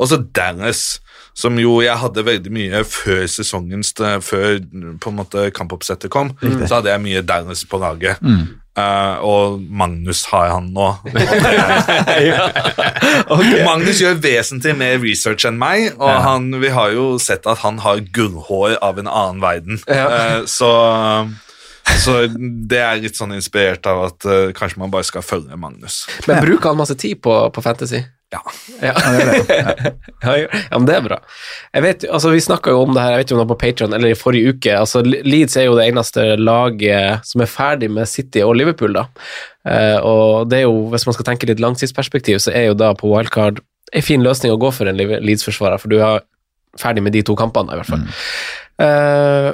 Og så Dallas, som jo jeg hadde veldig mye før sesongens Før på en måte kampoppsettet kom, så hadde jeg mye Dallas på laget. Eh, og Magnus har han nå. Magnus gjør vesentlig mer research enn meg, og han, vi har jo sett at han har gullhår av en annen verden. Eh, så, så det er litt sånn inspirert av at uh, kanskje man bare skal følge Magnus. Men bruker han masse tid på, på Fantasy? Ja. Ja. ja, men det er bra. Jeg vet, altså Vi snakka jo om det her jeg vet ikke om det var på Patreon eller i forrige uke. altså Leeds er jo det eneste laget som er ferdig med City og Liverpool. da. Eh, og det er jo, Hvis man skal tenke litt langtidsperspektiv, så er jo da på wildcard en fin løsning å gå for en Leeds-forsvarer, for du er ferdig med de to kampene, i hvert fall. Eh,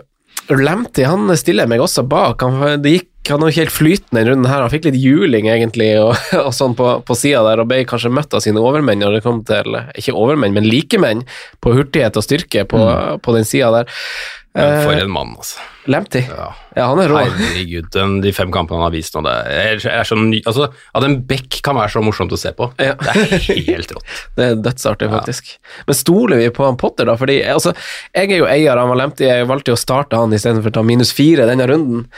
Lamptey han stiller meg også bak. Han, det gikk, han var ikke helt flytende denne runden her. Han fikk litt juling egentlig og, og sånn på, på sida der, og ble kanskje møtt av sine overmenn når det kom til Ikke overmenn, men likemenn på hurtighet og styrke på, på den sida der. Men For en mann, altså. Lamptey. Ja. Ja, han er rå. Herregud, den, de fem kampene han har vist nå, det er, er så ny, altså, At en bekk kan være så morsomt å se på, Ja. det er helt rått. Det er dødsartig, faktisk. Men stoler vi på han Potter, da? Fordi altså, jeg er jo eier av Lamptey, jeg valgte jo å starte han istedenfor å ta minus fire denne runden.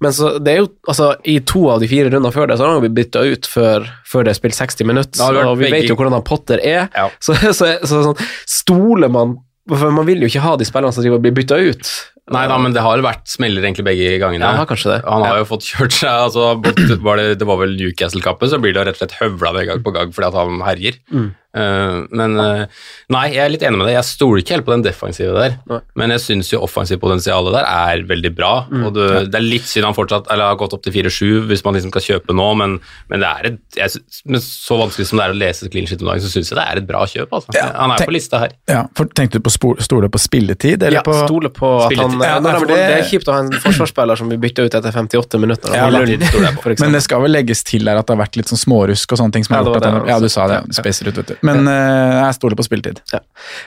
Men så det er jo, altså, i to av de fire rundene før det, så har han blitt bytta ut før, før det er spilt 60 minutter. Og vi begge- vet jo hvordan han Potter er. Ja. Så, så, så, sånn, stoler man For man vil jo ikke ha de spillerne som blir bytta ut. Nei da, men det har vært smeller egentlig begge gangene. Ja, kanskje det. Han har Ja. jo fått kjørt seg altså, bort, var det, det var vel Newcastle-kappet, så blir det rett og slett høvla ved gang på gang fordi at han herjer. Mm. Uh, men uh, nei, jeg er litt enig med deg. Jeg stoler ikke helt på den defensive der. Nei. Men jeg syns jo offensivt potensialet der er veldig bra. Mm. og det, det er litt synd han fortsatt eller har gått opp til 4-7 hvis man liksom skal kjøpe nå, men, men det er et, jeg, men så vanskelig som det er å lese clean shit om dagen, så syns jeg det er et bra kjøp. Altså. han er tenk- på lista her. Ja, for Tenkte du på å stole på spilletid, eller Ja, på stole på at han Spilletid. Ja, når det- det... er kjipt å ha en forsvarsspiller som blir bytta ut etter 58 minutter. Ja, Han for eksempel. Men det skal vel legges til der at det har vært litt sånn smårusk og sånne ting som Ja, det han, det Ja, du sa det. Spacer ut, vet du. Men eh, jeg stoler på spilletid. Ja.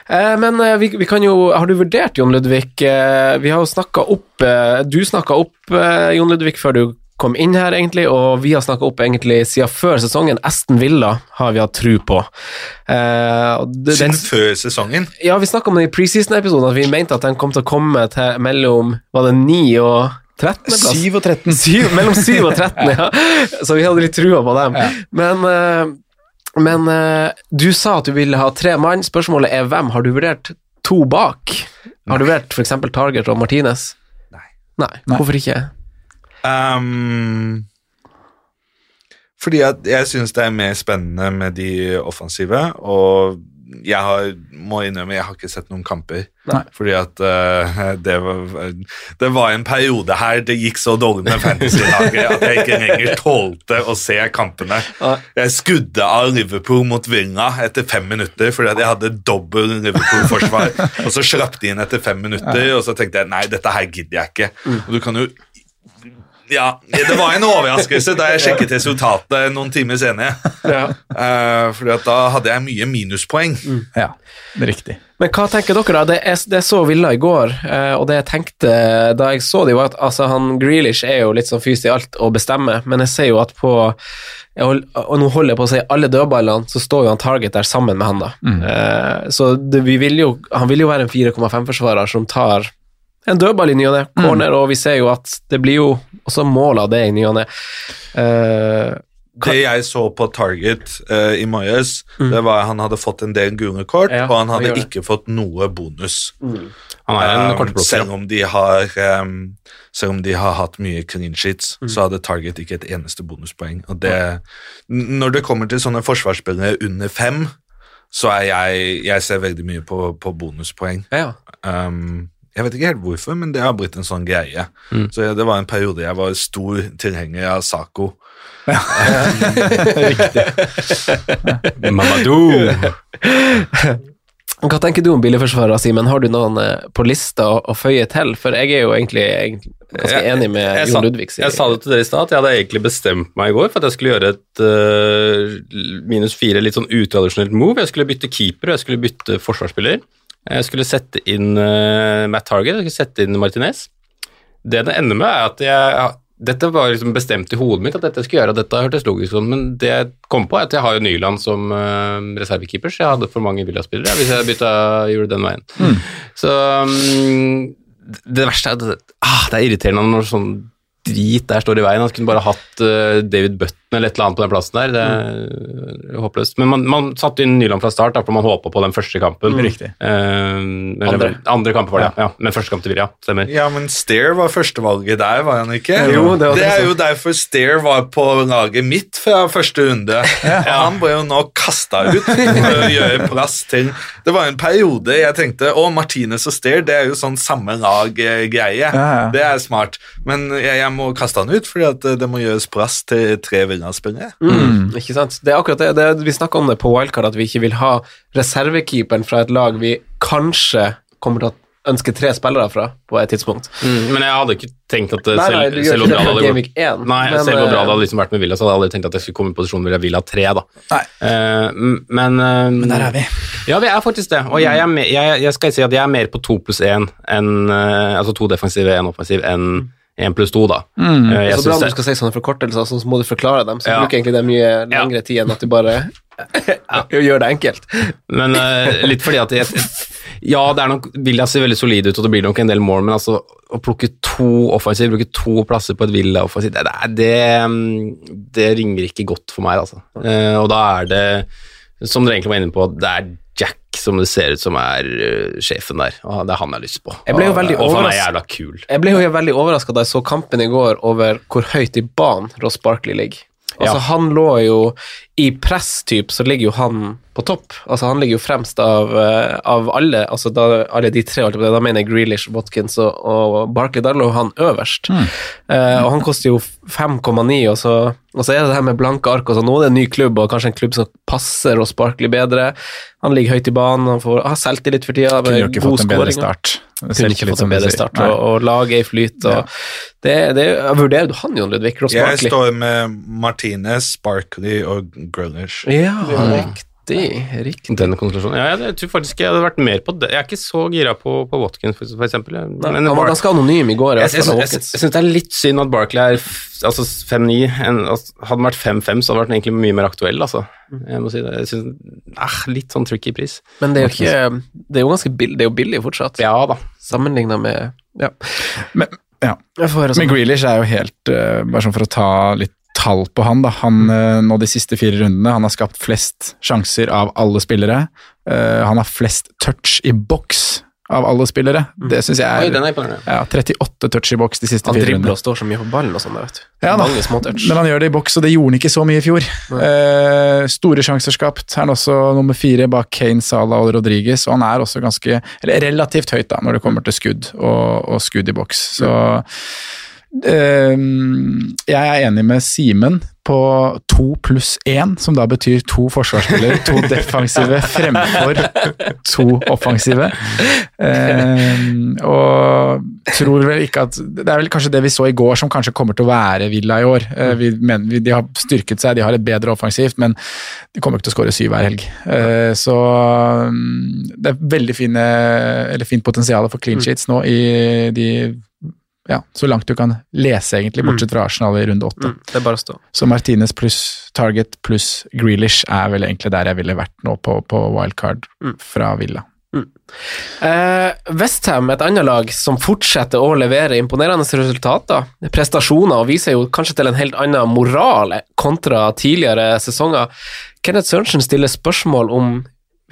Eh, men eh, vi, vi kan jo Har du vurdert Jon Ludvig? Eh, vi har jo snakka opp eh, Du snakka opp eh, Jon Ludvig før du kom inn her, egentlig, og vi har snakka opp egentlig siden før sesongen. Aston Villa har vi hatt tru på. Eh, det, Siden den, før sesongen. ja, vi snakka om det i preseason-episoden, at vi mente at den kom til å komme til mellom Var det 9 og 13. plass? 7 og 13. 7, mellom 7 og 13, ja. Så vi hadde litt trua på dem. Men, eh, men eh, du sa at du ville ha tre mann. Spørsmålet er hvem? Har du vurdert to bak? Har du vurdert f.eks. Target og Martinez? Nei. Nei. Nei. Hvorfor ikke? Ehm, fordi at jeg syns det er mer spennende med de offensive, og jeg har, må innrømme jeg har ikke sett noen kamper. Nei. Fordi at uh, det, var, det var en periode her det gikk så dårlig med fantasy-laget at jeg ikke lenger tålte å se kampene. Jeg skudde av Liverpool mot Villa etter fem minutter fordi at jeg hadde dobbel Liverpool-forsvar, og så slapp de inn etter fem minutter, og så tenkte jeg nei, dette her gidder jeg ikke. Og du kan jo ja, det var en overraskelse da jeg sjekket resultatet noen timer senere. Eh, fordi at da hadde jeg mye minuspoeng. Ja, det er riktig. Men hva tenker dere, da? Det jeg, det jeg så Villa i går, uh, og det jeg tenkte da jeg så det, var at altså, han Grealish er jo litt sånn fyst i alt å bestemme, men jeg ser jo at på jeg hold, Og nå holder jeg på å si alle dødballene, så står jo han Target der sammen med han, da. Eh, så det, vi vil jo, han vil jo være en 4,5-forsvarer som tar en dødball i ny og ne, corner, og vi ser jo at det blir jo også mål av det i ny og ne. Uh, Det jeg så på Target uh, i morges, det var at han hadde fått en del gule kort, Ja, og han hadde ikke fått noe bonus. Han er en Um, selv, om de har, um, selv om de har hatt mye clean sheets, så hadde Target ikke et eneste bonuspoeng. Og det, når det kommer til sånne forsvarsspillere under fem, så er jeg Jeg ser veldig mye på, på bonuspoeng. ja. Um, jeg vet ikke helt hvorfor, men det har blitt en sånn greie. Så jeg- det var en periode jeg var stor tilhenger av Saco. Mamadou. Hva tenker du om billigforsvarere, Simen? Har du noen eh, på lista å, føye til? For jeg er jo egentlig, ganske enig med jeg Jon Ludvig. sier Jeg sa det til dere i stad, at jeg hadde egentlig bestemt meg i går for at jeg skulle gjøre et uh, minus fire litt sånn utradisjonelt move. Jeg skulle bytte keeper, og jeg skulle bytte forsvarsspiller. Jeg skulle sette inn øh, Matt Target, jeg skulle sette inn Martinez. Det det ender med, er at jeg dette var liksom bestemt i hodet mitt at dette skulle gjøre, og dette hørtes logisk ut, men det jeg kom på, er at jeg har jo Nyland som uh, reservekeeper, så jeg hadde for mange Villa-spillere hvis jeg bytta, gjorde den veien. Så um, det verste er at ah, det er irriterende når sånn drit der står i veien. Han kunne bare hatt uh, David Button eller et eller annet på den plassen der. Det er håpløst. Men man, man satte inn Nyland fra start, da, for man håpa på den første kampen. Riktig. Uh, eller, Andre. andre. kampen var det, ja. ja. Men første kamp til Virja, stemmer. Ja, men Stair var førstevalget der, var han ikke? Jo, det var det det er jo derfor Stair var på laget mitt fra første runde. ja. han ble jo nå kasta ut for å gjøre plass til Det var en periode jeg tenkte å, Martinez og Stair, det er jo sånn samme lag-greie. Ja, ja. Det er smart. Men jeg, jeg må kaste han ut, fordi at det må gjøres plass til tre Villa-spillere. Mm, ikke sant? Det er akkurat det. det vi snakka om det på Wildcard, at vi ikke vil ha reservekeeperen fra et lag vi kanskje kommer til å ønske tre spillere fra på et tidspunkt. Mm, men jeg hadde ikke tenkt at eh, Nei, selv, nei, selv om det Brad hadde gått Nei, men, selv om Brad eh, hadde liksom vært med Villa, så hadde jeg aldri tenkt at jeg skulle komme i posisjon hvor jeg vil ha tre, da. Eh, men, uh, Men der er vi. Ja, vi er faktisk det. Og jeg, er me- jeg, jeg skal si at jeg er mer på to pluss én enn eh, Altså to defensive, én offensiv, enn én pluss to, da. Mm. Jeg så bra om når du skal si sånne forkortelser, så må du forklare dem. Så Ja. bruker egentlig det mye lengre tid enn at du bare gjør det enkelt. Men litt fordi at jeg, Ja, det er nok Villa ser veldig solide ut, og det blir nok en del mål, men altså å plukke to offensiv, bruke to plasser på et Villa offensiv, det, det, det, mm, ringer ikke godt for meg, altså. Eh, og da er det, som dere egentlig var inne på, det er Jack som det ser ut som er uh, sjefen der, og det er han jeg har lyst på. Jeg ble jo veldig og han er overrasket. jævla kul. Jeg ble jo veldig overraska da jeg så kampen i går over hvor høyt i banen Ross Barkley ligger. Altså, Ja. Han lå jo i presstyp, så ligger jo han på topp. Altså, Han ligger jo fremst av, eh, av alle altså da, alle de tre, på å da mener jeg Grealish, Watkins og, og Barkley. Da lå han øverst. Eh, og han koster jo 5,9, og, så- og så er det det her med blanke ark. og så Nå er det en ny klubb, og kanskje en klubb som passer og Barkley bedre. Han ligger høyt i banen, han får, har selvtillit for tida. Kunne jo ikke god fått en bedre start. Kunne ikke fått en bedre start, og, og laget er i flyt. Og det, det, vurderer du han, Jon Ludvig? Ross Jeg står med Martinez, Barkley og Grealish. Ja, riktig. riktig. Den konstellasjonen. Ja, jeg, jeg tror faktisk jeg hadde vært mer på det. Jeg er ikke så gira på, på Watkins, for, for eksempel. Nei, men han var Bar- ganske anonym i går. Jeg, jeg, jeg, jeg, jeg syns det er litt synd at Barkley er altså 5-9. altså, Hadde han vært 5-5, så hadde han vært egentlig mye mer aktuell, altså. Jeg må si det. Jeg synes, eh, litt sånn tricky pris. Men det er jo ikke Det er jo ganske billig, det er jo billig fortsatt, Ja da. sammenligna med Ja. Men, ja. Høre Men sånn. Grealish er jo helt eh, Bare sånn for å ta litt tall på han, da. Han eh, nå de siste fire rundene, han har skapt flest sjanser av alle spillere. Eh, han har flest touch i boks av alle spillere. Det syns jeg Oi, er den er ja, 38 touch i boks de siste Han fire dribler og står så mye på ballen og sånn. Ja Mange små touch. Men han gjør det i boks, og det gjorde han ikke så mye i fjor. Eh, store sjanser skapt. Er han også nummer fire bak Kane, Salah og Rodriguez, og han er også ganske eller relativt høyt da, når det kommer til skudd og, og skudd i boks. Så jeg er enig med Simen på to pluss én, som da betyr to forsvarsspillere, to defensive fremfor to offensive. Eh, og tror vel ikke at Det er vel kanskje det vi så i går som kanskje kommer til å være Villa i år. Eh, vi, mener, vi, de har styrket seg, de har et bedre offensivt, men de kommer ikke til å skåre syv hver helg. Eh, så mm, det er veldig fine, eller fint potensial for clean sheets nå i de ja, så langt du kan lese, egentlig, bortsett fra Arsenal i runde åtte. Mm, det er bare å stå. Så Martinez pluss Target pluss Grealish er vel egentlig der jeg ville vært nå på, på wildcard fra Villa. Eh, Westham, et annet lag som fortsetter å levere imponerende resultater, prestasjoner, og viser jo kanskje til en helt annen moral kontra tidligere sesonger. Kenneth Sørensen stiller spørsmål om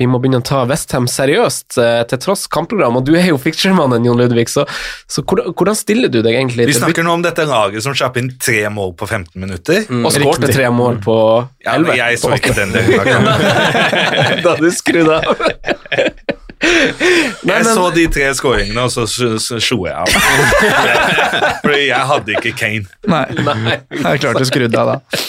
vi må begynne å ta Westham seriøst, eh, til tross kampprogram, og du er jo ficturemannen, Jon Ludvig, så, så hvordan, hvordan stiller du deg egentlig Vi snakker nå om dette laget som slapp inn tre mål på 15 minutter. Mm, og skårte tre mål på 11. Ja, jeg så ikke den delen av kampen. da du skrudde av. Nei, Jeg så de tre skåringene, og så slo jeg av. Fordi jeg hadde ikke Kane. Nei, jeg er klart du skrudde av da.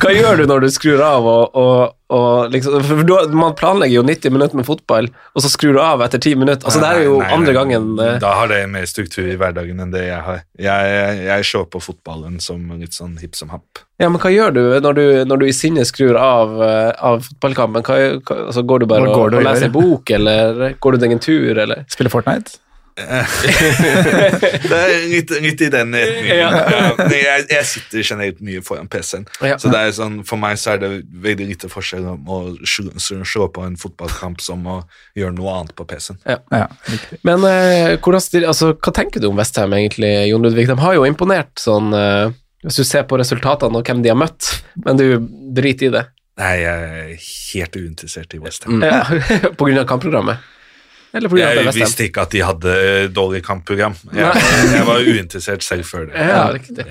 Hva gjør du når du skrur av og, og, og liksom For du, man planlegger jo 90 minutter med fotball, og så skrur du av etter 10 minutter. Altså, det er jo Nei, nei, andre nei. gangen eh, Da har det mer struktur i hverdagen enn det jeg har. Jeg, jeg, jeg ser på fotballen som litt sånn hipp som happ. Ja, men hva gjør du når du, når du i sinne skrur av, eh, av fotballkampen? Hva, hva, altså, går du bare går du og og leser gjør? en bok, eller går du deg en tur, eller? Spiller Fortnite? Det er litt, litt i den retningen. Ja. Jeg, jeg sitter generelt mye foran PC-en. Ja. Så det er sånn, for meg så er det veldig lite forskjell om å slå, slå på en fotballkamp som å gjøre noe annet på PC-en. Ja. Men eh, hvordan altså, hva tenker du om Westham egentlig, Jon Ludvig? De har jo imponert sånn eh, Hvis du ser på resultatene og hvem de har møtt, men du driter i det. Nei, jeg er helt uinteressert i Westham. Ja, på grunn av kampprogrammet? Eller på grunn av Jeg visste ikke at de hadde dårlig kampprogram. Jeg, jeg var uinteressert selv før det. Ja, riktig.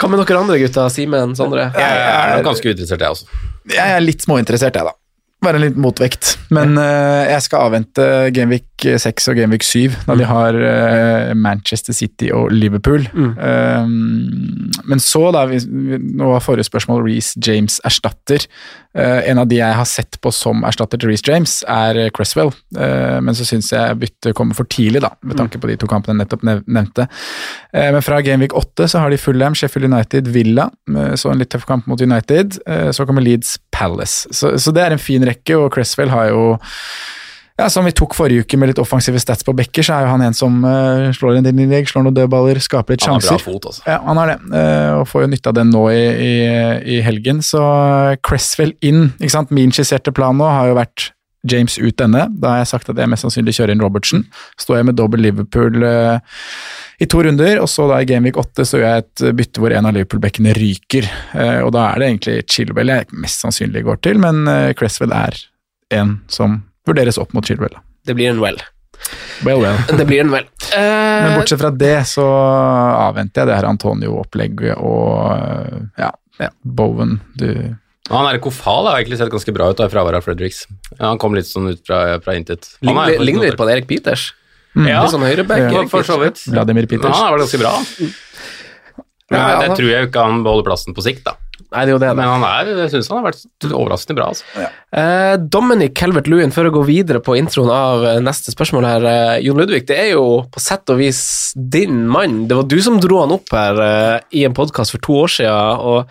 Hva med dere andre gutter? Simen, Sondre? Jeg er ganske uinteressert, jeg også. Jeg er litt småinteressert, jeg, da. Være en liten motvekt. Men uh, jeg skal avvente Gameweek Gameweek 6 og Gameweek 7, da de har uh, Manchester City og Liverpool. Um, men så, da vi- Nå var forrige spørsmål Reece James erstatter. Eh, en av de jeg har sett på som erstatter til Reece James, er eh, Cresswell. Eh, men så syns jeg byttet kommer for tidlig, da, med tanke på de to kampene jeg nettopp nevnte. Men fra Gameweek 8 så har de Fulham, Sheffield United, Villa. så en litt tøff kamp mot United. Så kommer Leeds Palace. Så, så det er en fin rekke, og Cresswell har jo ja, Som vi tok forrige uke med litt offensive stats på bekker, så er jo han en som uh, slår en del innlegg, slår noen dødballer, skaper litt sjanser. Han har bra fot, altså. Ja, han har det, uh, og får jo nytte av den nå i, i, i helgen. Så Cresswell inn. ikke sant? Min skisserte plan nå har jo vært James ut denne. Da har jeg sagt at jeg mest sannsynlig kjører inn Robertsen. Står jeg med dobbel Liverpool uh, i to runder, og så da i Gameweek 8 så gjør jeg et bytte hvor en av Liverpool-bekkene ryker. Uh, og da er det egentlig Chilwell jeg mest sannsynlig går til, men uh, Cresswell er en som vurderes opp mot Chilwell. Det blir en well. Well, well. Det blir en well. Uh, Men bortsett fra det, så avventer jeg det her Antonio-opplegget og ja, ja, Bowen du Han er Kofal har egentlig sett ganske bra ut da, i fraværet av Fredericks. Ja, han kom litt sånn ut fra, fra intet. Han er ligner, ligner litt på Erik Peters. Ja, Litt sånn høyreback. Ja, for så vidt. Vladimir Peters. Ja, han var ganske bra. Men Ja, det han- tror jeg jo ikke han beholder plassen på sikt, da. Nei, det er jo det. Men han er, jeg syns han har vært overraskende bra. Altså. Eh, Dominic Calvert-Lewin, før å gå videre på introen av eh, neste spørsmål her. Eh, Jon Ludvig, det er jo på sett og vis din mann. Det var du som dro han opp her eh, i en podkast for to år siden, og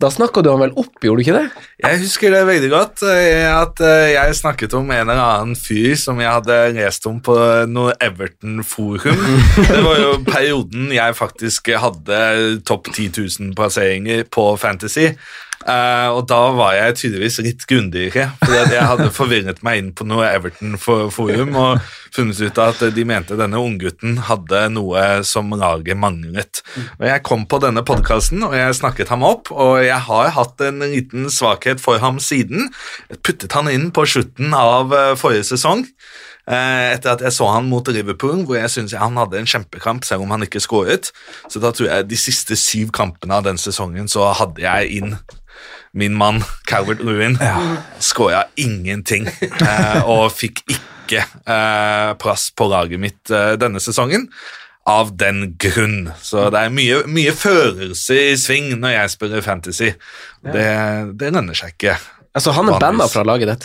da snakka du han vel opp, gjorde du ikke det? Jeg husker det veldig godt, eh, at eh, jeg snakket om en eller annen fyr som jeg hadde lest om på noe Everton-forum. Det var jo perioden jeg faktisk hadde topp 10 000 plasseringer på Fantasy. Eh, og da var jeg tydeligvis litt grundigere, fordi jeg hadde forvirret meg inn på noe Everton-forum og funnet ut at de mente denne unggutten hadde noe som laget manglet. Og Jeg kom på denne podkasten og jeg snakket ham opp, og jeg har hatt en liten svakhet for ham siden. Jeg puttet han inn på slutten av eh, forrige sesong. eh, Etter at jeg så han mot Liverpool, hvor jeg synes han hadde en kjempekamp, selv om han ikke skåret. Så da tror jeg de siste syv kampene av den sesongen så hadde jeg inn min mann Calvert Lewin skåra ingenting eh, og fikk ikke eh, plass på laget mitt eh, denne sesongen. Av den grunn. Så det er mye, mye følelse i sving når jeg spiller Fantasy. Det, det lønner seg ikke. Altså, han er banna fra laget ditt.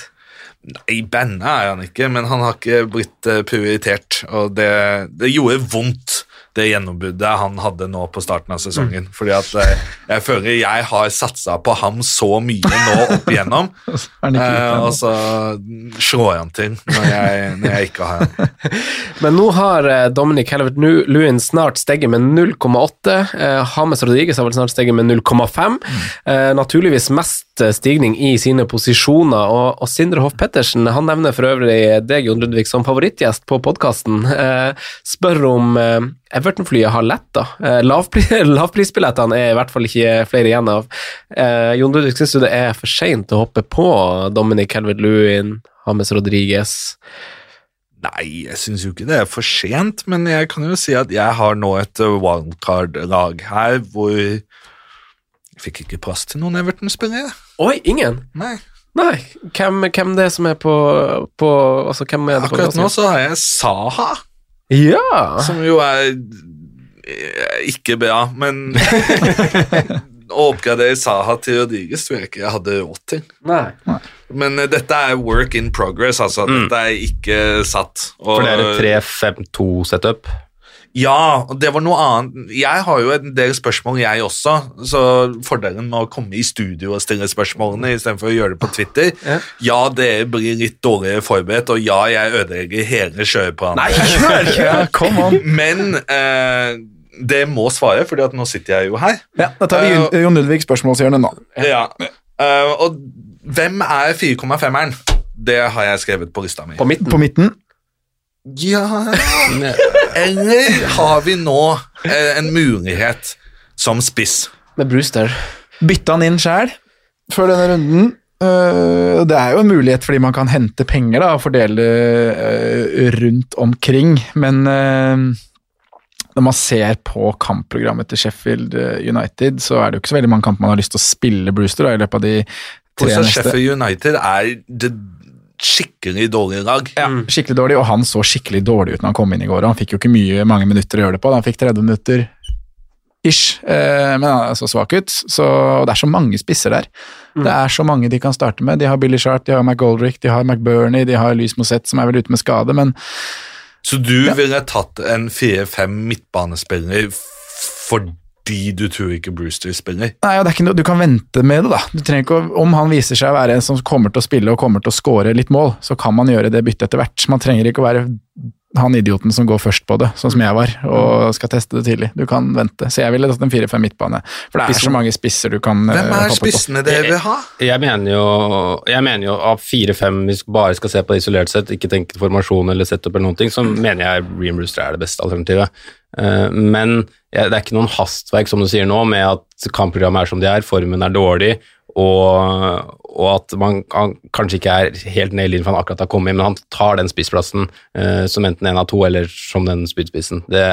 I bandet er han ikke, men han har ikke blitt prioritert. Og det, det gjorde vondt, det gjennombruddet han hadde nå på starten av sesongen. Fordi at eh, jeg føler jeg har satsa på ham så mye nå opp igjennom, eh, og så slår han til når jeg, når jeg ikke har han. Men nå har eh, Dominic Calvert-Lewin snart steget med 0,8. Eh, James Rodriguez har vel snart steget med 0,5. Eh, naturligvis mest stigning i sine posisjoner. Og, og Sindre Hoff Pettersen han nevner for øvrig deg, Jon Ludvig, som favorittgjest på podkasten. Eh, spør om eh, Everton-flyet har letta. Eh, lavpri lavprisbillettene er i hvert fall ikke flere igjen av. Eh, Jon Ludvig, syns du det er for seint å hoppe på Dominic Calvert-Lewin, James Rodriguez? Nei, jeg syns jo ikke det er for sent, men jeg kan jo si at jeg har nå et eh, wildcard-lag her hvor jeg fikk ikke plass til noen Everton-spillere. Oi, ingen? Nei. Nei, hvem, hvem det er som er på, på altså, hvem er det på Akkurat nå så har jeg Saha, Ja! som jo er eh, ikke bra, men å oppgradere Saha til Rodriguez tror jeg ikke jeg hadde råd til. Nei. Men uh, dette er work in progress, altså. Dette er ikke satt. Og, For det er et 3-5-2-setup. Ja, det var noe annet. Jeg har jo en del spørsmål, jeg også. Så fordelen med å komme i studio og stille spørsmålene istedenfor å gjøre det på Twitter Ja. Ja, dere blir litt dårligere forberedt, og ja, jeg ødelegger hele kjøreplanen. Nei, kjør! Ja, come on. Men eh, det må svare, fordi at nå sitter jeg jo her. Ja, da tar vi Jon, Jon Ludvig spørsmålshjørnet nå. Ja. Eh, og hvem er 4,5-eren? Det har jeg skrevet på lista mi. På midten. På midten. Ja Eller har vi nå eh, en mulighet som spiss? Med Brewster. Bytta han inn sjæl før denne runden. Øh, det er jo en mulighet fordi man kan hente penger da, og fordele øh, rundt omkring, men når man ser på kampprogrammet til Sheffield United, så er det jo ikke så veldig mange kamper man har lyst til å spille Brewster da, i løpet av de tre Også neste. Sheffield United er det skikkelig dårlig i dag. Ja. Skikkelig dårlig, og han så skikkelig dårlig ut når han kom inn i går. Han fikk jo ikke mye, mange minutter å gjøre det på. Han fikk 30 minutter ish, eh, men han er så svak ut. Så, og det er så mange spisser der. Det er så mange de kan starte med. De har Billy Sharp, de har McGoldrick, de har McBurney, de har Lys Mosette, som er vel ute med skade, men Så du ville tatt en 4-5 midtbanespiller f- fordi du tror ikke Brewster spiller? Nei, og det er ikke noe, Du kan vente med det, da. Du trenger ikke, å- Om han viser seg å være en som kommer til å spille og kommer til å score litt mål, så kan man gjøre det byttet etter hvert. Man trenger ikke å være han idioten som går først på det, sånn som jeg var, og skal teste det tidlig. Du kan vente. Så jeg ville tatt en 4-5 midtbane. For det er så mange spisser du kan Hvem eh, er spissene dere vil ha? Jeg mener jo, jeg mener jo av fire-fem, hvis vi bare skal se på det isolert sett, ikke tenke formasjon eller setup eller noen ting, så mener jeg Ream Rooster er det beste alternativet. Eh, Men det er ikke noen hastverk, som du sier nå, med at kampprogrammet er som det er, formen er dårlig, og, og at man han kanskje ikke er helt nede i linjen for han akkurat har kommet men han tar den spissplassen uh, som enten en av to, eller som den spydspissen. Det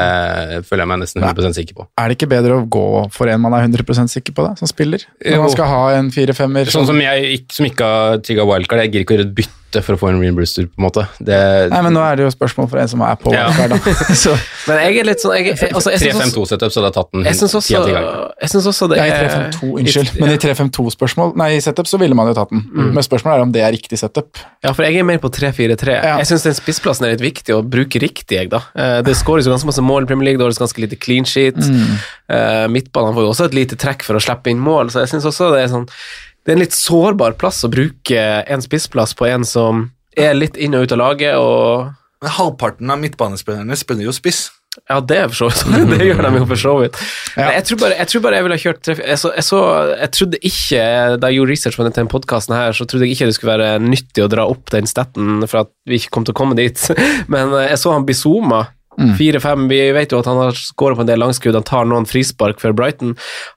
føler jeg meg nesten 100 sikker på. Er det ikke bedre å gå for en man er 100 sikker på, da, som spiller? Når Jo. man skal ha en 4-5-er Sånn som jeg som ikke har trigga wildcard, jeg gidder ikke å gjøre et bytte for å få en Ream Brewster, på en måte. Det, Nei, men nå er det jo spørsmål for en som er på Ja. wildcard, da. Men jeg er litt sånn jeg, altså, jeg 3-5-2-setup, så det har tatt den Jeg syns ti også, av ti ganger. jeg synes også det Nei, er 3-5-2, unnskyld. Men i 3-5-2-spørsmål, nei, i setup så ville man jo tatt den. Men spørsmålet er om det er riktig setup. Ja, for jeg er mer på 3-4-3. Ja. Jeg syns den spissplassen er litt viktig å bruke riktig, jeg, da. Eh, Det skåres jo ganske masse mål i Premier League, det er ganske lite clean sheet. Mm. Midtbanen får jo også et lite trekk for å slippe inn mål, så jeg syns også det er sånn Det er en litt sårbar plass å bruke en spissplass på en som er litt inn og ut av laget, og Men Halvparten av midtbanespillerne spiller jo spiss. Ja, det er for så vidt. Det gjør de jo for så vidt. Ja. Jeg tror, bare, jeg tror bare jeg ville ha kjørt treff... jeg, så, jeg, så, jeg trodde ikke, Da jeg gjorde research på denne podkasten, her, så trodde jeg ikke det skulle være nyttig å dra opp den staten for at vi ikke kom til å komme dit. Men eh, jeg så han Bizuma. Fire-fem, Vi vet jo at han har skåret på en del langskudd, han tar noen frispark for Brighton.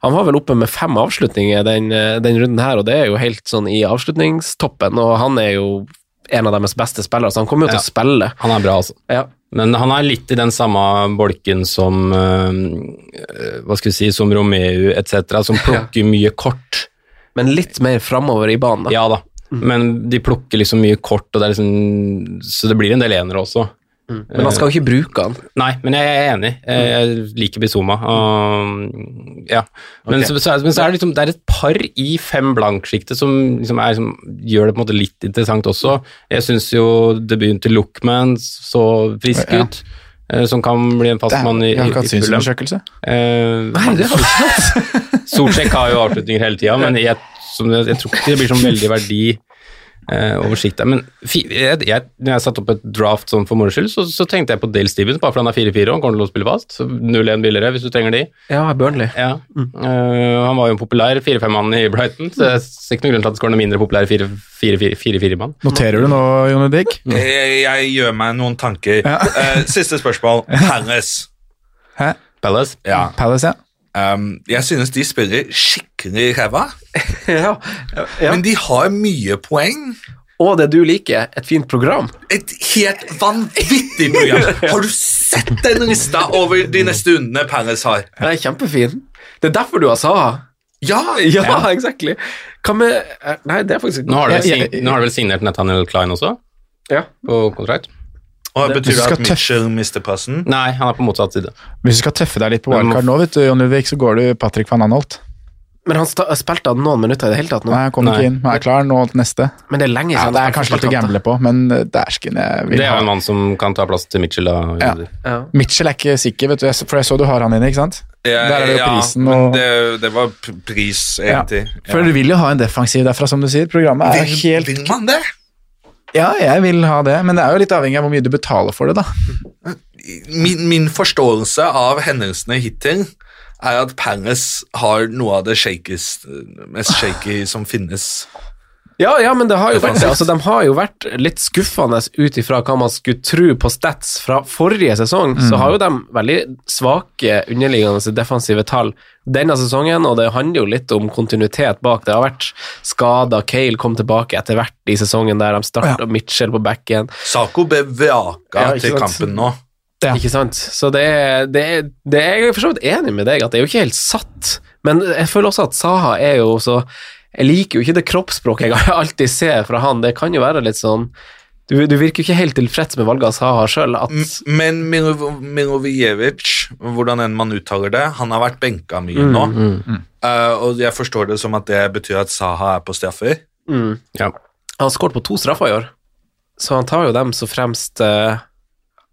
Han var vel oppe med fem avslutninger den, eh, den runden her, og det er jo helt sånn i avslutningstoppen. Og han er jo en av deres beste spillere, så han kommer jo til Ja. å spille. Han er bra, altså. Ja. Men han er litt i den samme bolken som øh, Hva skal vi si, som Romeo etc., som plukker mye kort. Men litt mer framover i banen, da. Ja da, men de plukker liksom mye kort, det liksom, så det blir en del enere også. Men han skal jo ikke bruke han. Nei, men jeg er enig. Jeg, liker Bizuma. Ja. men, okay. så, så men så er det liksom Det er et par i fem blank-sjiktet som, liksom er, som gjør det litt interessant også. Jeg syns jo debuten til Lookman så frisk Ja. ut. eh, Som kan bli en fast mann i, i, i synsundersøkelse. Eh, Nei, det har du ikke hatt. Solsjekk har jo avslutninger hele tida, men jeg, som, jeg tror ikke det blir sånn veldig verdi eh, oversikt der. Men jeg, jeg, når jeg satte opp et draft sånn for moro skyld, så, så tenkte jeg på Dale Stevens, bare fordi han er 4-4 og han kommer til å spille fast. 0-1 billigere hvis du trenger de. Ja, Burnley. Ja. Eh, han var jo en populær 4-5-mann i Brighton, så jeg ser ikke noen grunn til at det skal være noe mindre populær 4-4-mann. Noterer du nå, Jonny Dick? Jeg, jeg gjør meg noen tanker. Ja. uh, siste spørsmål. Palace. Hæ? Palace? Ja. Palace, ja. Um, jeg synes de spiller skikkelig ræva, ja. ja. men de har mye poeng. Og det du liker, et fint program. Et helt vanvittig program. Har du sett den lista over de neste rundene Palace har? Den er kjempefin. Det er derfor du har Saha. Ja! Ja, exactly. Hva med eh, Nei, det er faktisk nå har du vel signert Nathaniel Klein også, Ja. på kontrakt? Og det, Betyr det at Mitchell mister plassen? Nei, han er på motsatt side. Hvis du skal tøffe deg litt på wildcard nå, vet du, Jon Ludvig, så går du Patrick van Anholt. Men han sta spilte han noen minutter i det hele tatt nå. Nei, han kom Nei. ikke inn. Han er klar nå til neste. Men det er lenge Ja, siden det er kanskje litt å gamble på, men uh, dæsken, jeg vil Det er jo en mann som kan ta plass til Mitchell. Da. Ja. Ja. Mitchell er ikke sikker, vet du, for jeg så du har han inne, ikke sant? Ja, Der er det jo ja, prisen men og- det, det var pris, Ja. egentlig. For du vil jo ha en defensiv derfra, som du sier. Programmet er Vil, helt vil man det? Ja, jeg vil ha det, men det er jo litt avhengig av hvor mye du betaler for det, da. Min, min forståelse av hendelsene hittil er at Palace har noe av det shakest, mest shaky som finnes. Ja, ja, men det har jo vært det. Altså, de har jo vært litt skuffende ut ifra hva man skulle tro på stats fra forrige sesong. Så har jo de veldig svake underliggende defensive tall denne sesongen, og det handler jo litt om kontinuitet bak. Det har vært skader, Cale kom tilbake etter hvert i sesongen der de starta Mitchell på backen. Sako ble vraka Ja, til kampen nå. Ja. Ikke sant? Så det det, det er Jeg for så vidt enig med deg at det er jo ikke helt satt, men jeg føler også at Saha er jo så Jeg liker jo ikke det kroppsspråket jeg alltid ser fra han. Det kan jo være litt sånn Du, du virker jo ikke helt tilfreds med valgene Saha sjøl. Men Milo- Milovijevic, hvordan enn man uttaler det, han har vært benka mye Mm, nå. mm, Eh, og jeg forstår det som at det betyr at Saha er på straffer. Mm. Ja. Han har skåret på to straffer i år, så han tar jo dem så fremst uh,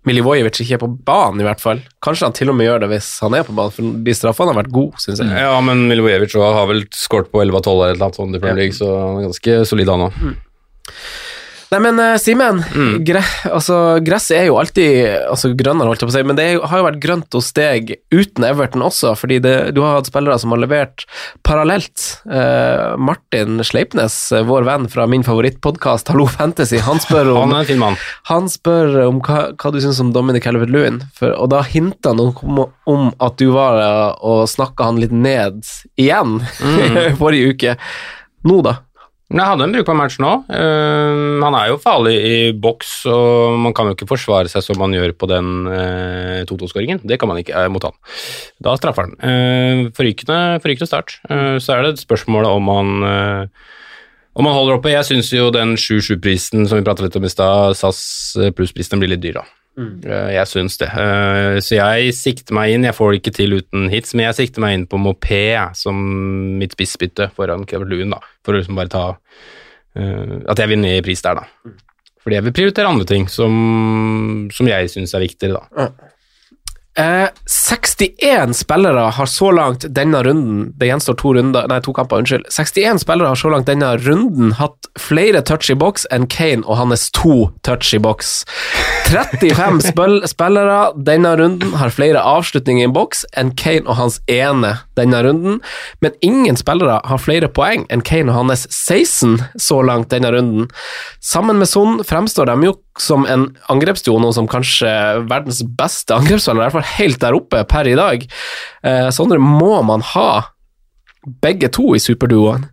Milivojevic ikke er på banen, i hvert fall. Kanskje han til og med gjør det hvis han er på banen, for de straffene har vært gode, syns jeg. Ja, men Milivojevic har vel skåret på 11-12 eller et eller annet sånt i Premier League, så han er ganske solid han òg. Nei, men uh, Simen, gre altså, gresset er jo alltid altså, grønnere, holdt jeg på å si, men det jo, har jo vært grønt hos deg uten Everton også, fordi det, du har hatt spillere som har levert parallelt. Uh, Martin Sleipnes, eh, vår venn fra min favorittpodkast Hallo Fantasy, han spør om Han. Han spør om hva, hva du syns om Dominic Calvert-Lewin, for- og da hinta han om, om at du var og snakka han litt ned igjen Mm. forrige uke. Nå, da? Men Jeg hadde en brukbar match nå. Uh, han er jo farlig i boks, og man kan jo ikke forsvare seg som man gjør på den uh, 2-2-skåringen. Det kan man ikke uh, mot han. Da straffer han. Uh, forrykende, forrykende start. Eh, så er det et spørsmål om han eh, om han holder oppe. Jeg syns jo den 7-7-prisen som vi pratet litt om i stad, SAS pluss-prisen, blir litt dyr, da. Eh, Jeg syns det. Eh, Så jeg sikter meg inn, jeg får det ikke til uten hits, men jeg sikter meg inn på Mopé som mitt spissbytte foran Kevin da. For å liksom bare ta eh, At jeg vinner i pris der, da. Fordi jeg vil prioritere andre ting som, som jeg syns er viktigere, da. Eh, 61 spillere har så langt denne runden Det gjenstår to, runder, nei, to kamper, unnskyld. 61 spillere har så langt denne runden hatt flere touch i boks enn Kane og hans to touch i boks. 35 spillere denne runden har flere avslutninger i boks enn Kane og hans ene denne runden, men ingen spillere har flere poeng enn Kane og hans 16 så langt denne runden. Sammen med Son fremstår de jo som en angrepsduo nå som kanskje verdens beste angrepsspiller, i hvert fall helt der oppe per i dag. Eh, må man ha begge to i superduoen?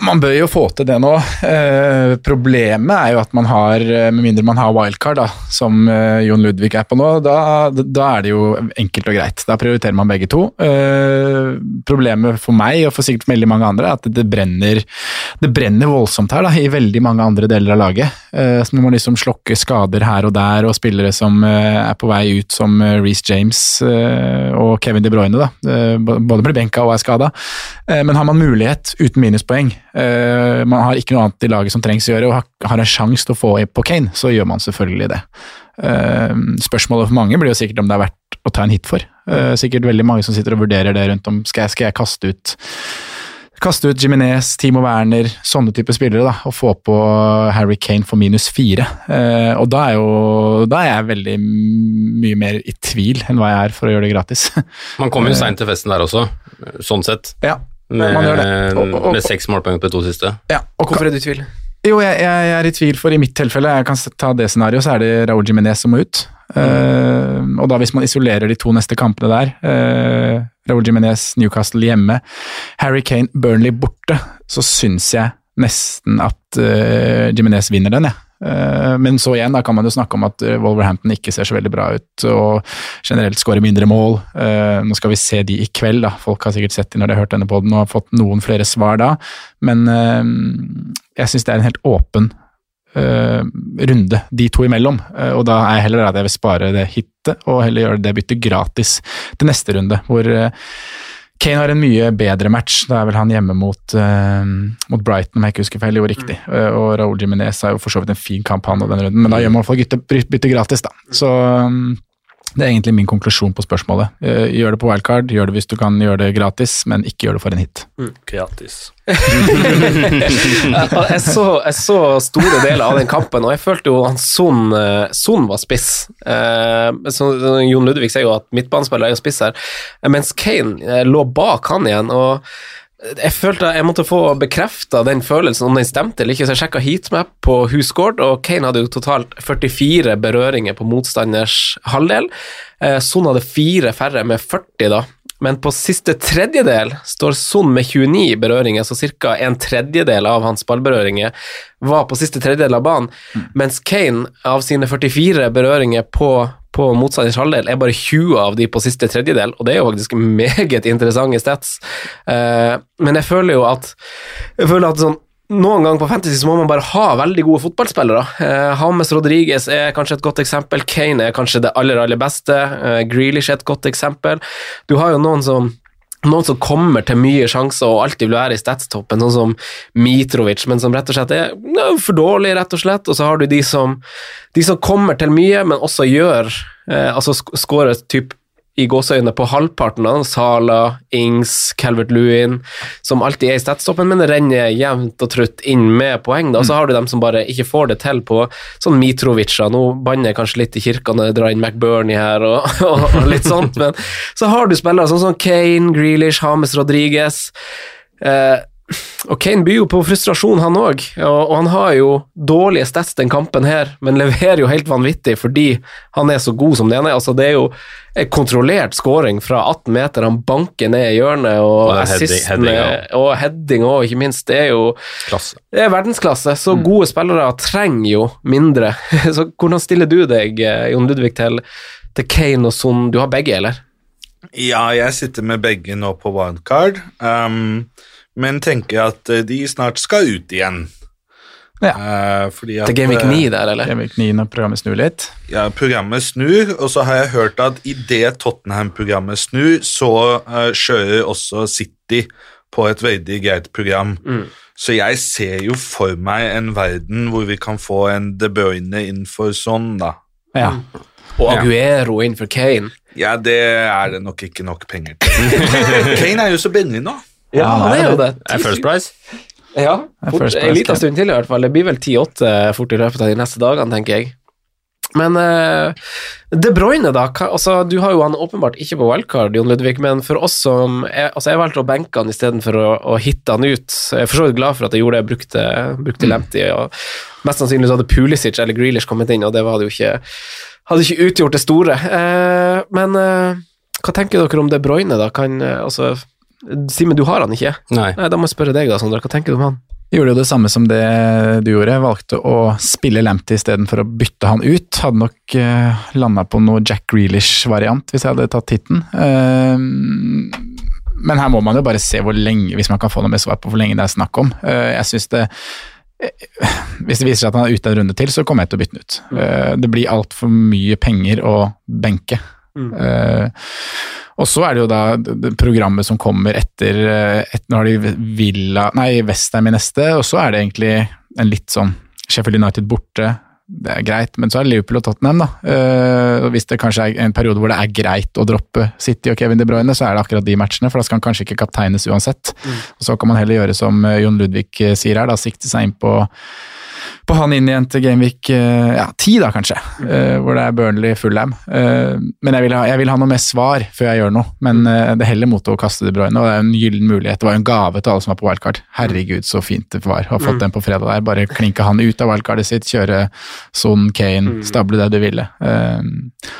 Man bør jo få til det nå. Eh, problemet er jo at man har, eh, med mindre man har wildcard, da, som eh, Jon Ludvig er på nå, da, da er det jo enkelt og greit. Da prioriterer man begge to. Eh, problemet for meg, og for sikkert veldig mange andre, er at det brenner, det brenner voldsomt her da, i veldig mange andre deler av laget. Eh, så må liksom slokke skader her og der, og spillere som eh, er på vei ut, som Reece James og Kevin De Bruyne, da. Både blir benka og er skada. men har man mulighet uten minuspoeng, man har ikke noe annet i laget som trengs å gjøre, og har, har en sjanse til å få på Kane, så gjør man selvfølgelig det. Eh, spørsmålet for mange blir jo sikkert om det er verdt å ta en hit for. Eh, sikkert veldig mange som sitter og vurderer det rundt om. Skal jeg, skal jeg kaste ut Kaste ut Jiminez, Timo Werner, sånne type spillere, da, og få på Harry Kane for minus fire. Eh, og da er, jo, da er jeg veldig mye mer i tvil enn hva jeg er for å gjøre det gratis. Man kommer jo seint til festen der også, sånn sett. Ja, Med, man gjør det. Og- og- med seks målpoeng på de to siste. Ja, og Hvorfor er du i tvil? Jo, jeg, jeg, jeg er i tvil, for i mitt tilfelle, jeg kan ta det scenarioet, så er det Raúl Jiménez som må ut. Eh, og da hvis man isolerer de to neste kampene der, uh, Raúl Jiménez, Newcastle hjemme, Harry Kane, Burnley borte, så syns jeg nesten at uh, Jiménez vinner den, jeg. Eh, men så igjen, da kan man jo snakke om at eh, Wolverhampton ikke ser så veldig bra ut, og generelt skårer mindre mål. Eh, nå skal vi se de i kveld, da. Folk har sikkert sett de når de har hørt denne poden og har fått noen flere svar da, men eh, jeg syns det er en helt åpen eh, runde de to imellom. Eh, og da er jeg heller at jeg vil spare det hitet, og heller gjøre det byttet gratis til neste runde, hvor eh, Kane har en mye bedre match. Da er vel han hjemme mot, uh, mot Brighton, om jeg ikke husker feil. Jo, riktig. Eh, og Raúl Jiminez har jo for så vidt en fin kamp, han og den runden, men da gjør man i hvert fall bytte gratis, da. Så um, det er egentlig min konklusjon på spørsmålet. Eh, gjør det på wildcard, gjør det hvis du kan gjøre det gratis, men ikke gjør det for en hit. Gratis. jeg, så, jeg så store deler av den kampen, og jeg følte jo han Son, eh, Son var spiss. Eh, så, Jon Ludvig sier jo at midtbanespiller er jo spiss her, mens Kane eh, lå bak han igjen. og jeg følte jeg måtte få bekrefta den følelsen, om den stemte eller ikke. Så jeg sjekka heatmap på scored, og Kane hadde jo totalt 44 berøringer på motstanders halvdel. Eh, Son hadde fire færre, med 40, da. Men på siste tredjedel står Son med 29 berøringer, så ca. en tredjedel av hans ballberøringer var på siste tredjedel av banen, mens Kane av sine 44 berøringer på på motstanders halvdel, er bare 20 av de på siste tredjedel, og det er jo faktisk meget interessante stats. Uh, men jeg føler jo at føler at sånn noen ganger på Fantasy så må man bare ha veldig gode fotballspillere. Eh, James Rodriguez er kanskje et godt eksempel. Kane er kanskje det aller, aller beste. Eh, Grealish er et godt eksempel. Du har jo noen som noen som kommer til mye sjanser og alltid vil være i statstoppen, sånn som Mitrovic, men som rett og slett er for dårlig, rett og slett. Og så har du de som, de som kommer til mye, men også gjør eh, Altså sk skårer typ i gåseøyne på halvparten av Sala, Ings, Calvert Lewin, som alltid er i statstoppen, men renner jevnt og trutt inn med poeng. Da. Og så har du dem som bare ikke får det til på sånn Mitrovica. Nå banner jeg kanskje litt i kirka når jeg drar inn McBurney her og, og, og litt sånt, men så har du spillere sånn som Kane, Grealish, Hames Rodriguez. Eh, og Kane byr jo på frustrasjon, han òg, og, og, han har jo dårlige stats den kampen her, men leverer jo helt vanvittig fordi han er så god som det han er. Altså, det er jo en kontrollert scoring fra 18 meter, han banker ned i hjørnet, og, Og assisten og heading òg, ikke minst. Det er jo Klasse. det er verdensklasse, så gode spillere trenger jo mindre. Så hvordan stiller du deg, eh, Jon Ludvig, til, til Kane og Son? Du har begge, eller? Ja, jeg sitter med begge nå på wildcard, um, men tenker at eh, de snart skal ut igjen. Ja. Eh, fordi at, Til Gameweek eh, 9 der, eller? Gameweek 9 når programmet snur litt. Ja, programmet snur, og så har jeg hørt at idet Tottenham-programmet snur, så uh, kjører også City på et veldig greit program. Mm. Så jeg ser jo for meg en verden hvor vi kan få en De Bruyne inn for sånn, da. Ja. Og Aguero inn for Kane. Ja, det er det nok ikke nok penger til. Kane er jo så billig nå. Ja, han er jo det. Det er First Price. Ja, fort, en liten stund til i hvert fall. Det blir vel 10-8 fort i løpet av de neste dagene, tenker jeg. Men uh, De Bruyne, da. Hva, altså, du har jo han åpenbart ikke på wildcard, Jon Ludvig, men for oss som er, altså, Jeg valgte å benke han istedenfor å, å hitte han ut. Jeg er for så vidt glad for at jeg gjorde det, jeg brukte, brukte Mm. Lempty, Og mest sannsynlig så hadde Pulisic eller Grealish kommet inn, og det var det jo ikke Hadde ikke utgjort det store. Uh, men uh, hva tenker dere om De Bruyne, da? Kan, eh, altså, Simen, du har han ikke? Nei. Nei, Da må jeg spørre deg, da, Sondre. Hva tenker du om han? Gjorde jo det samme som det du gjorde, valgte å spille Lamptey istedenfor å bytte han ut. Hadde nok uh, landa på noe Jack Grealish-variant hvis jeg hadde tatt hiten. Eh, men her må man jo bare se hvor lenge, hvis man kan få noe mer svar på hvor lenge det er snakk om. Eh, jeg synes det eh, Hvis det viser seg at han er ute en runde til, så kommer jeg til å bytte den ut. Mm. det blir altfor mye penger å benke. Eh, og så er det jo da programmet som kommer etter, eh, et, Nå har de Villa Nei, Westham i neste, og så er det egentlig en litt sånn Sheffield United borte. Det er greit, men så er det Liverpool og Tottenham, da. Uh, hvis det kanskje er en periode hvor det er greit å droppe City og Kevin De Bruyne, så er det akkurat de matchene, for da skal han kanskje ikke kapteines uansett. Og så kan man heller gjøre som eh, Jon Ludvig sier her, da, sikte seg inn på på han inn igjen til Gameweek eh, ja, 10, da kanskje, eh, hvor det er Burnley Fulham. Uh, men jeg vil, ha, jeg vil ha noe mer svar før jeg gjør noe. Men eh, det heller mot å kaste De Bruyne, og det er en gyllen mulighet. Det var jo en gave til alle som var på wildcard. Herregud, så fint det var å ha fått den på fredag der. Bare klinke han ut av wildcardet sitt, kjøre Son, Kane, stable det du ville. Eh,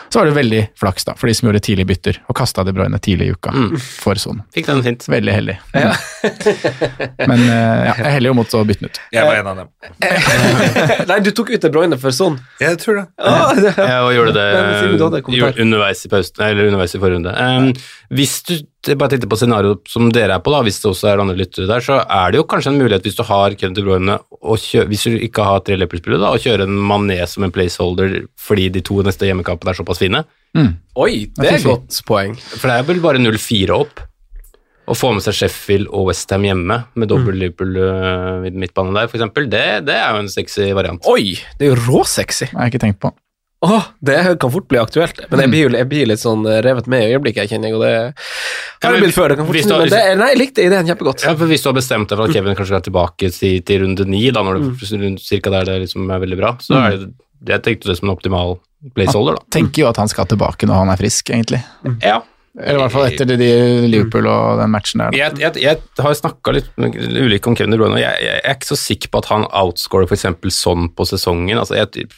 så var det veldig flaks, da, for de som gjorde tidlig bytter, og kasta De Bruyne tidlig i uka for Son. Fikk den fint. Veldig heldig. Men eh, ja, jeg heller jo mot å bytte den ut. Jeg var en av dem. Nei, du tok ut De Bruyne for sånn. Jeg tror det. Ah, det, Ja, og gjorde det kommentar. gjorde underveis i pausen, eller underveis i forrunde. Um, hvis du bare tenkte på scenarioet som dere er på, da, hvis det også er andre lyttere der, så er det jo kanskje en mulighet hvis du har Kevin De Bruyne, å kjø- hvis du ikke har tre Liverpool-spillere, da, å kjøre en Mané som en placeholder fordi de to neste hjemmekampene er såpass fine. Oi, det er et godt poeng. For det er vel bare 0-4 opp. Å få med seg Sheffield og Westham hjemme med dobbel Liverpool uh, midtbane der, f.eks., det, det er jo en sexy variant. Oi, det er jo råsexy. Har jeg ikke tenkt på. Åh, det kan fort bli aktuelt. Men jeg blir, jeg blir litt sånn eh, revet med i øyeblikket, jeg kjenner jeg, og det Ja, har men jeg blitt før. Det kan fort du har- men det er, nei, jeg likte ideen kjempegodt. Ja, for Hvis du har bestemt deg for at Kevin kanskje skal tilbake til, til runde ni, da, når det mm. cirka der det liksom er veldig bra, så er det jeg tenkte det som en optimal placeholder, da. Tenker jo at han skal tilbake når han er frisk, egentlig. Ja. Eller i hvert fall etter de, Liverpool og den matchen der. Jeg, jeg, jeg har snakka litt ulike om Kevin De Bruyne, jeg, jeg er ikke så sikker på at han outscorer f.eks. sånn på sesongen. Altså, jeg,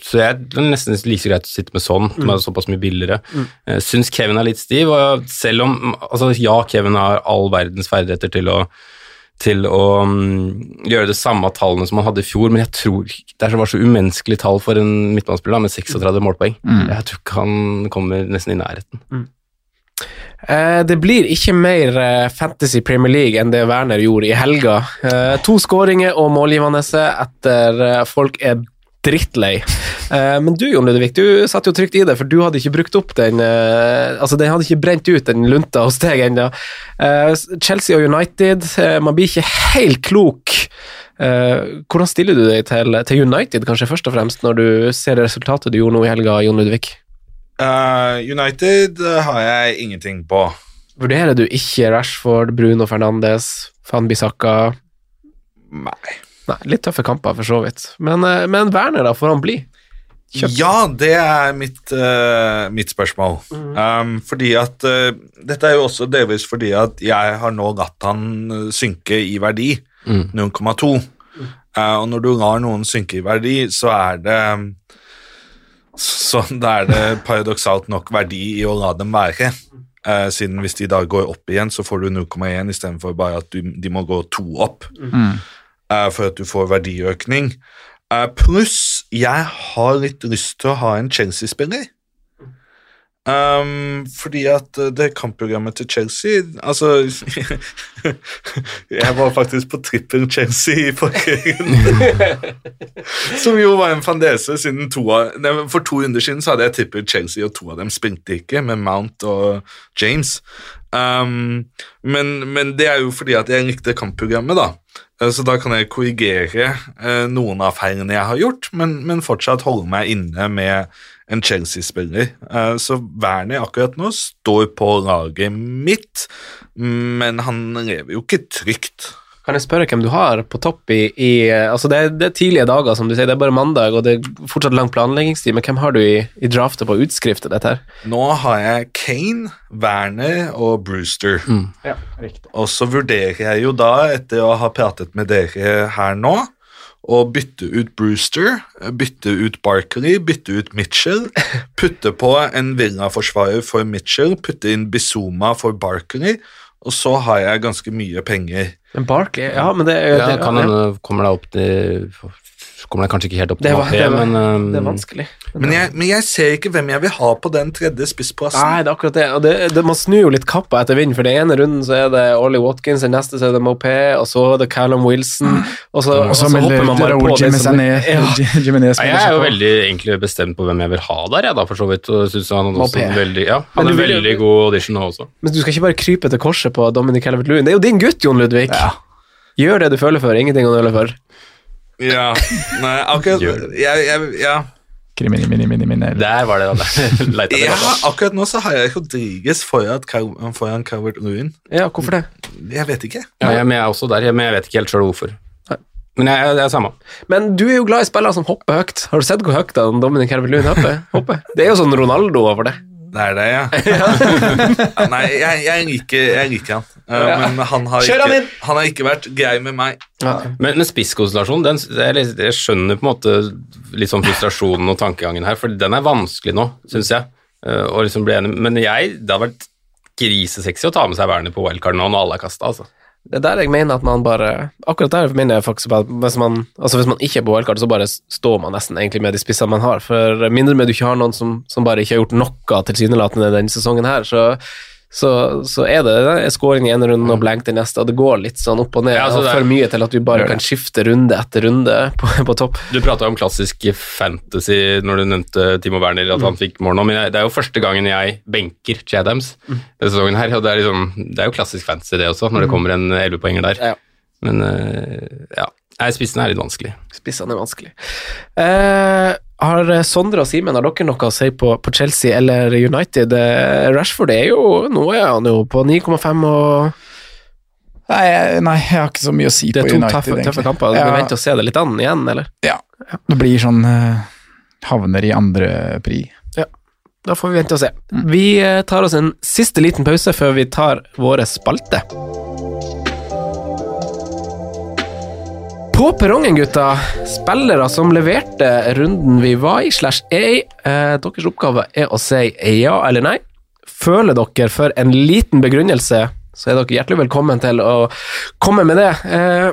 så jeg det er nesten like greit å sitte med sånn, som er såpass mye billigere. Jeg syns Kevin er litt stiv, og selv om altså, ja, Kevin har all verdens ferdigheter til å til å mm, gjøre det samme tallene som han hadde i fjor, men jeg tror ikke- det var så umenneskelig tall for en midtbanespiller med 36 målpoeng. Mm. Jeg tror ikke han kommer nesten i nærheten. Eh, det blir ikke mer eh, Fantasy Premier League enn det Werner gjorde i helga. Eh, to skåringer og målgivende etter eh, folk er drittlei. Eh, men du, Jon Ludvig, du satt jo trygt i det, for du hadde ikke brukt opp den eh, Altså, den hadde ikke brent ut den lunta hos deg ennå. Eh, Chelsea og United, man blir ikke helt klok. Hvordan stiller du deg til, til United, kanskje først og fremst, når du ser resultatet du gjorde nå i helga, Jon Ludvig? Uh, United har jeg ingenting på. Vurderer du ikke Rashford, Bruno Fernandes, Van Bissaka Nei. Nei, litt tøffe kamper, for så vidt. Men, eh, men Werner, da, får han bli? Kjøpt. Ja, det er mitt, uh, mitt spørsmål. Um, fordi at uh, Dette er jo også delvis fordi at jeg har nå latt han synke i verdi. 0,2. Eh, og når du lar noen synke i verdi, så er det så da er det paradoksalt nok verdi i å la dem være. Siden hvis de da går opp igjen, så får du 0,1 istedenfor bare at du, de må gå to opp eh, for at du får verdiøkning. Eh, Pluss jeg har litt lyst til å ha en Chelsea-spiller. Um, fordi at eh, det kampprogrammet til Chelsea Altså Jeg var faktisk på trippel Chelsea i forrige runde. Som jo var en fandese, siden to av nei, For to runder siden så hadde jeg trippel Chelsea, og to av dem spilte ikke, med Mount og James. Um, men, men det er jo fordi at jeg likte kampprogrammet, da. Eh, Så da kan jeg korrigere eh, noen av feilene jeg har gjort, men, men fortsatt holde meg inne med en Chelsea-spiller. Eh, så Werner akkurat nå står på laget mitt, men han lever jo ikke trygt. Kan jeg spørre hvem du har på topp i, i Altså, det er, det er tidlige dager, som du sier, det er bare mandag, og det er fortsatt lang planleggingstid, men hvem har du i, i draftet på utskriftet dette her? Nå har jeg Kane, Werner og Brewster. Ja, riktig. Og så vurderer jeg jo da, etter å ha pratet med dere her nå, å bytte ut Brewster, bytte ut Barkley, bytte ut Mitchell, putte på en Villa-forsvarer for Mitchell, putte inn Bizuma for Barkley, og så har jeg ganske mye penger. Men Barkley, ja, men det, Ja, det, kan hende kommer deg opp til Kommer deg kanskje ikke helt opp til det, var, men um, det er vanskelig. Men jeg, men jeg ser ikke hvem jeg vil ha på den tredje spissplassen. Nei, det er akkurat det. Og det, det man snur jo litt kappa etter vind, for den ene runden så er det Ollie Watkins, den neste så er det Mopé, og så er det Callum Wilson, og så, og Og så, så hopper man bare på det som ja. Jeg er jo veldig egentlig bestemt på hvem jeg vil ha der, jeg da, for så vidt. Og synes han hadde også en veldig, ja, han er vil veldig god audition nå også. Men du skal ikke bare krype til korset på Dominic Calvert-Lewin. Det er jo din gutt, Jon Ludvig. Ja. Gjør det du føler for, ingenting å nøle for. Ja, nei, akkurat jeg, jeg, ja. Krimini, mini, mini, mini. Der var det, da. Leita Ja, akkurat nå så har jeg Rodriguez foran, foran Calvert Ruin. Ja, hvorfor det? Jeg vet ikke. Ja, jeg, men jeg er også der, men jeg vet ikke helt sjøl hvorfor. Men jeg, det er samme. Men du er jo glad i spillere som hopper høyt. Har du sett hvor høyt Dominic Calvert-Lewin hopper? hopper? Det er jo sånn Ronaldo over det. Det er det, ja. ja nei, jeg, jeg, liker, jeg liker han. Uh, Ja. Men han har, han ikke, han har ikke vært grei med meg. Men, men spisskonstellasjon, den, jeg, jeg skjønner på en måte litt sånn frustrasjonen og tankegangen her, for den er vanskelig nå, syns jeg. Uh, liksom bli enig. Men jeg, det har vært grisesexy å ta med seg Werner på wildcard nå når alle er kasta, altså. Det er der jeg mener at man bare Akkurat der mener jeg faktisk at hvis man, altså hvis man ikke er på wildcard, så bare står man nesten egentlig med de spissene man har. For mindre med du ikke har noen som, som bare ikke har gjort noe tilsynelatende denne sesongen her, så, så, så er det det er scoring i ene runden og blank til neste, og det går litt sånn opp og ned. Ja, altså og for mye til at du bare kan skifte runde etter runde på, på topp. Du prata om klassisk fantasy når du nevnte Timo Werner, at han fikk mål nå, men jeg, det er jo første gangen jeg benker Chadams denne sesongen her, og det er, liksom, det er jo klassisk fantasy det også, når det kommer en 11-poenger der. Ja. Men eh, ja, spissene spissen er litt vanskelig. Spissene er vanskelig. Eh, har Sondre og Simen har dere noe å si på, på Chelsea eller United? Eh, Rashford er jo Nå er han jo på 9,5 og Nei, nei, jeg har ikke så mye å si på United. Det er to tøffe, tøffe kamper. Ja, Vi venter å se det litt an igjen, eller? ja. Det blir sånn eh, Havner i andre pri. Da får vi vente og se. Vi eh, tar oss en siste liten pause før vi tar våre spalte. På perrongen, gutta. Spillere som leverte runden vi var i, slash er i. Eh, deres oppgave er å si ja eller nei. Føler dere for en liten begrunnelse så er dere hjertelig velkommen til å komme med det. Eh,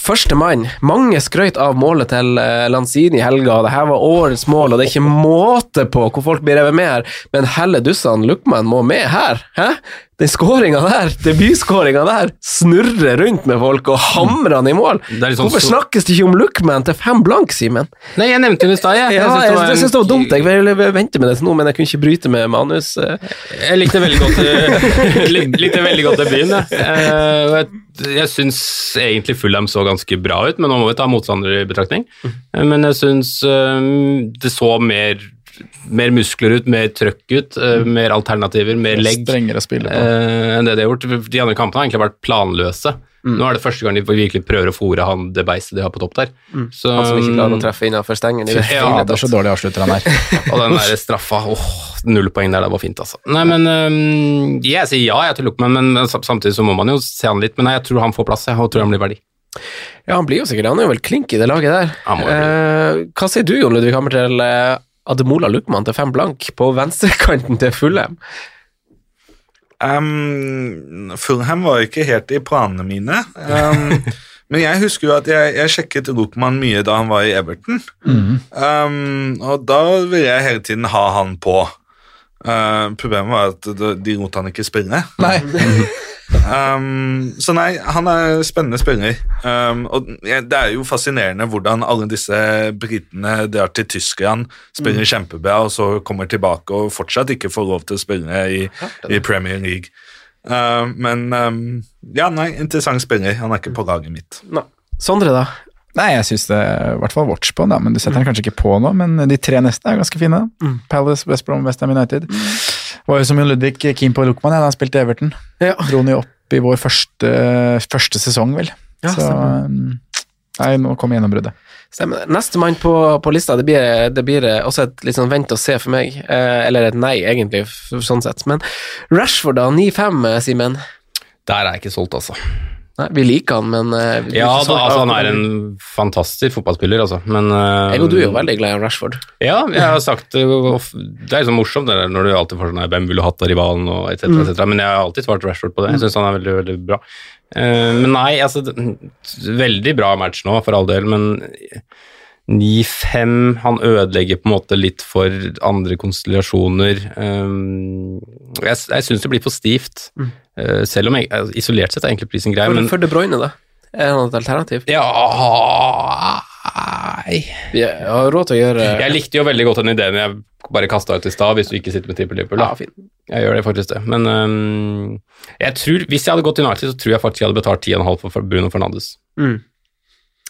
Første mann. Mange skrøt av målet til eh, Lanzini i helga. Det her var årets mål, og det er ikke måte på hvor folk blir revet med her. Men helle dussan, Luckman må med her. Hæ? Den skåringa der, debutskåringa der, snurrer rundt med folk og hamrer han i mål. Det sånn Hvorfor snakkes det ikke om Luckman til fem blank, Simen? Nei, jeg nevnte det i stad, jeg. Ja, synes jeg, var jeg en- det var dumt. Jeg ville vente med det til nå, men jeg kunne ikke bryte med manus. eh. Jeg likte veldig godt, lik- likte veldig godt debuten. jeg. Jeg, syns egentlig Fulham så ganske bra ut, men nå må vi ta motstandere i betraktning. Mm. Men jeg syns um, det så mer, mer muskler ut, mer trøkk ut, eh, mer alternativer, mer legg Strengere spille på. eh, enn det de har gjort. De andre kampene har egentlig vært planløse. Nå er det første gang de virkelig prøver å fòre han det beistet de har på topp der. Så, Han som ikke klarer å treffe innenfor stengen. i det Ja, det er så dårlig avslutter han er. og den der straffa, åh, null poeng der, det var fint, altså. Nei, men um, jeg sier ja jeg til Luckman, men men samtidig så må man jo se han litt. Men nei, jeg tror han får plass, jeg, og tror han blir verdi. Ja, han blir jo sikkert Han er jo vel klink i det laget der. Han må Eh, hva sier du, Jon Ludvig Hammer, til eh, Ademola Luckman til fem blank på venstrekanten til Fulham? Um, Fulham var ikke helt i planene mine. Um, men jeg husker jo at jeg, jeg sjekket Luckman mye da han var i Everton. Um, og da ville jeg hele tiden ha han på. Uh, problemet var at de lot han ikke spille. Nei. Um, så nei, han er spennende spiller. Um, og det er jo fascinerende hvordan alle disse britene drar til Tyskland, spiller kjempebra, og så kommer tilbake og fortsatt ikke får lov til å spille i, i Premier League. Um, men um, ja, nei, interessant spiller. Han er ikke på laget mitt. Nei. Sondre, da? Nei, jeg syns det er i hvert fall watch på da, men du setter den kanskje ikke på nå. Men de tre neste er ganske fine. Mm. Palace, West Brom, West Ham United. Var jo som Jon Ludvig keen på Lokman ja, da han spilte Everton. Ja. Dro han jo opp i vår første, første sesong, vel. Ja, Så stemmer. um, Nei, nå kom gjennombruddet. Stemmer. Nestemann på, på lista, det blir, det blir eh, også et litt sånn vent og se for meg. Eh, eller et nei, egentlig, sånn sett. Men Rashford, da. 9-5, eh, Simen. Der er jeg ikke solgt, altså. Nei, vi liker han, men uh, Ja, da, altså, han er en fantastisk fotballspiller, altså. Men uh, Jeg og du er jo veldig glad i Rashford. Ja, jeg har sagt det Det er liksom morsomt det der, når du alltid får sånn hvem ville hatt av rivalen og etc., Mm. etc., men jeg har alltid svart Rashford på det. Jeg syns han er veldig, veldig bra. Eh, men nei, altså Veldig bra match nå, for all del, men 9-5 Han ødelegger på en måte litt for andre konstellasjoner. Um, jeg jeg syns det blir for stivt. Eh, selv om jeg, altså, isolert sett er egentlig prisen grei, men for De Bruyne, da? Er han et alternativ? Ja Nei Vi har råd til å gjøre Jeg likte jo veldig godt den ideen jeg bare kasta ut i stad, hvis du ikke sitter med trippel Liverpool. Ja, fin. Jeg gjør det faktisk det. Men um, jeg tror, hvis jeg hadde gått til United, så tror jeg faktisk jeg hadde betalt 10,5 for Bruno Fernandes. Mm.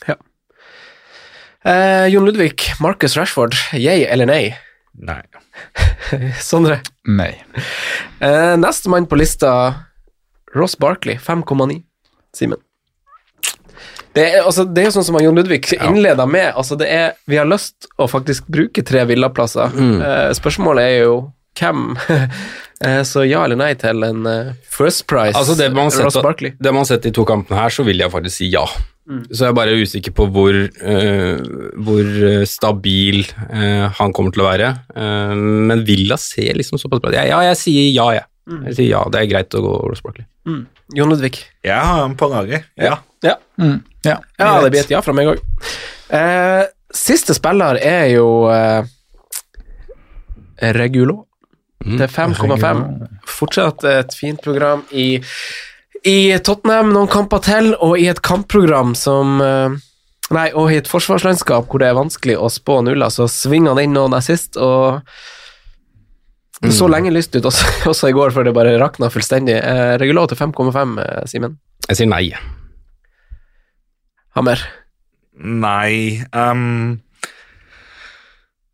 Ja. Eh, Jon Ludvig, Marcus Rashford, yay eller nei? Nei. Sondre? Nei. Eh, Nestemann på lista, Ross Barkley, 5,9. Simen? Det er, altså, det er sånn som Jon Ludvig innleda med. Altså, det er, vi har lyst å faktisk bruke tre villaplasser. Eh, spørsmålet er jo hvem. eh, så ja eller nei til en eh, First Price Altså det man, Ross sett, Barkley. det man har sett i to kampene her, så vil jeg faktisk si ja. Så jeg er bare usikker på hvor, uh, hvor øh, stabil uh, han kommer til å være. Uh, men Villa ser liksom såpass bra ut. Ja, ja, jeg sier ja, jeg. Jeg sier ja, det er greit å gå overspråklig. Mm. Jon Ludvig. Jeg har han på laget. Ja. Ja. Mm. Ja, Ja, det blir et ja fra meg òg. Eh, siste spiller er jo Regulo. Regulo. Til 5,5. Fortsatt et fint program i, i Tottenham, noen kamper til, og i et kampprogram som eh, Nei, og i et forsvarslandskap hvor det er vanskelig å spå nuller, så svinger han inn noen assist, og det så lenge lyst ut også, også i går, før det bare rakna fullstendig. Eh, til 5,5, eh, Simen. Jeg sier nei. Hammer. Nei um,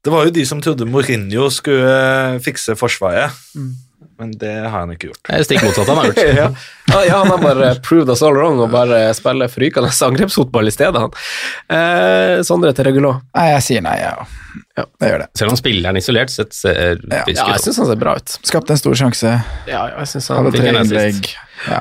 Det var jo de som trodde Mourinho skulle fikse forsvaret, men det har han ikke gjort. Det er stikk motsatt han har gjort. ja. Ja, ja, han har bare proved us all wrong og bare spiller frykende angrepsfotball i stedet, han. Eh, Sondre til Regulå. Nei, jeg sier nei, jeg òg. Ja. Jeg gjør det. Selv om spilleren isolert sett ser Ja. frisk Ja, jeg ut. syns han ser bra ut. Skapte en stor sjanse. Ja, jeg synes han Hadde tre innlegg. Ja.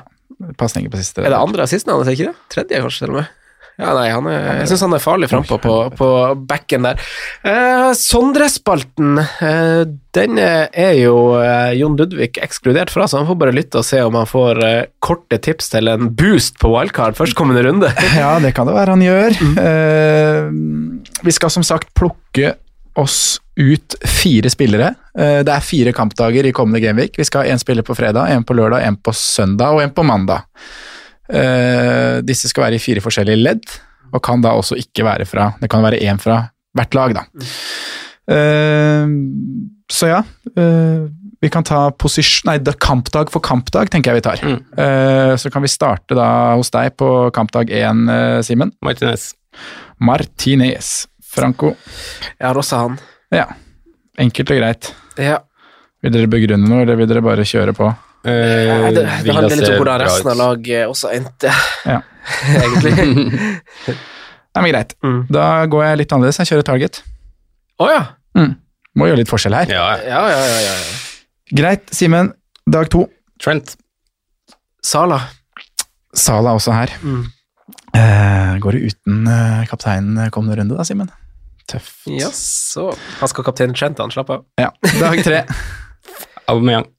Pasninger på siste. Er det andre assisten hans, er ikke det? Tredje, kanskje, til og med? Ja, nei, han er, jeg syns han er farlig frampå på, på backen der. Eh, Sondre-spalten, eh, den er jo eh, Jon Ludvig ekskludert fra, så han får bare lytte og se om han får eh, korte tips til en boost på wildcard førstkommende runde. Ja, det kan det være han gjør. Eh, vi skal som sagt plukke oss ut fire spillere. Eh, det er fire kampdager i kommende Gameweek. Vi skal ha én spiller på fredag, én på lørdag, én på søndag og én på mandag. Eh, disse skal være i fire forskjellige ledd, og kan da også ikke være fra Det kan være én fra hvert lag, da. Eh, så ja. eh, vi kan ta posisjon... Nei, da, kampdag for kampdag, tenker jeg vi tar. Eh, så kan vi starte da hos deg på kampdag én, uh, Simen. Martinez. Martinez. Franco. Jeg har også han. Ja. Enkelt og greit. Ja. Vil dere begrunne noe, eller vil dere bare kjøre på? Nei, det, det handler litt om hvordan resten av laget også endte, Ja. egentlig. Nei, men greit. Mm. Da går jeg litt annerledes. Jeg kjører target. Å ja. Mm. Må gjøre litt forskjell her. Ja, Ja, ja, ja, ja. ja. Greit, Simen. Dag to. Trent. Sala. Sala også her. Mm. Uh, går det uten uh, kapteinen kommende runde, da, Simen? Tøft. Jaså. Han skal kaptein Trent, han. Slapp av. Ja. Dag tre. Aubameyang.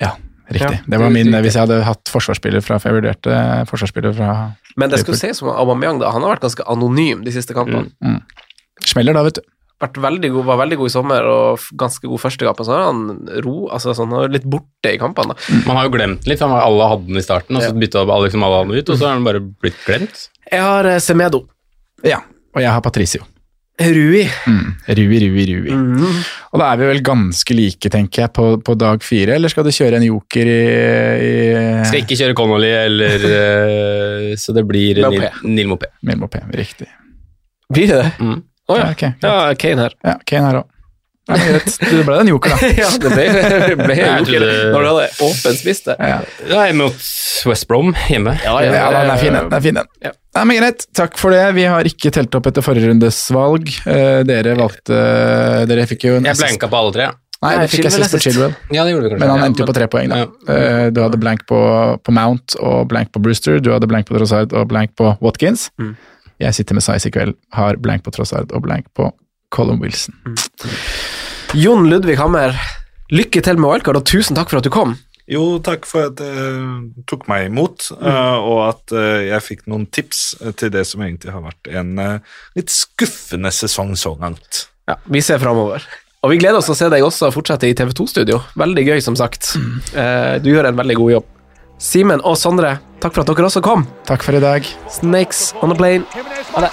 Ja, riktig. Ja, det var det- min, riktig. hvis jeg hadde hatt forsvarsspiller fra For jeg vurderte forsvarsspiller fra Men det skulle se som Aubameyang, da. Han har vært ganske anonym de siste kampene. mm. Smeller, da, vet du. Vært veldig god, var veldig god i sommer og ganske god første kamp. Så har han ro, altså sånn, han er litt borte i kampene. Man har jo glemt litt, for alle hadde den i starten, og så bytta alle, liksom alle han ut, og så har den bare blitt glemt. Jeg har eh, Semedo. Ja. Og jeg har Patricio. Rui. Mm. Rui, Rui, Rui. Og da er vi vel ganske like, tenker jeg, på, på dag fire, eller skal du kjøre en joker i, i Skal ikke kjøre Connolly, eller eh, Så det blir Mopé. Mopé. Mopé? Riktig. Blir det det? Mm. Oh, ja. Ja, okay, ja, Kane her. Ja, Kane her òg. Det ble en joker, da. ja, det ble, ble Jeg joker når du hadde åpen spist der. Ja, Ja, jeg er mot West Brom hjemme. Ja, ja, den er fin, den. er fin, den. Ja. Nei, men Greit, takk for det. Vi har ikke telt opp etter forrige rundes valg. Eh, dere valgte Dere fikk jo Jeg blanka på alle tre. Nei, Nei, det fikk jeg Chilwell sist på assist. Chilwell. Ja, det gjorde vi kanskje. Men han endte jo på tre poeng, da. Ja. Eh, Du hadde blank på, på Mount og blank på Brewster. Du hadde blank på Trossard og blank på Watkins. Mm. Jeg sitter med Size i kveld, har blank på Trossard og blank på Colin Wilson. Jon Ludvig Hammer, lykke til med wildcard, og tusen takk for at du kom. Jo, takk for at du tok meg imot, eh, og at eh, jeg fikk noen tips eh, til det som egentlig har vært en eh, litt skuffende sesong så langt. Ja, Vi ser framover. Og vi gleder oss til å se deg også fortsette i TV2-studio. Veldig gøy, som sagt. Eh, Du gjør en veldig god jobb. Simen og Sondre, takk for at dere også kom. Takk for i dag. Snakes on a plane. Ha det.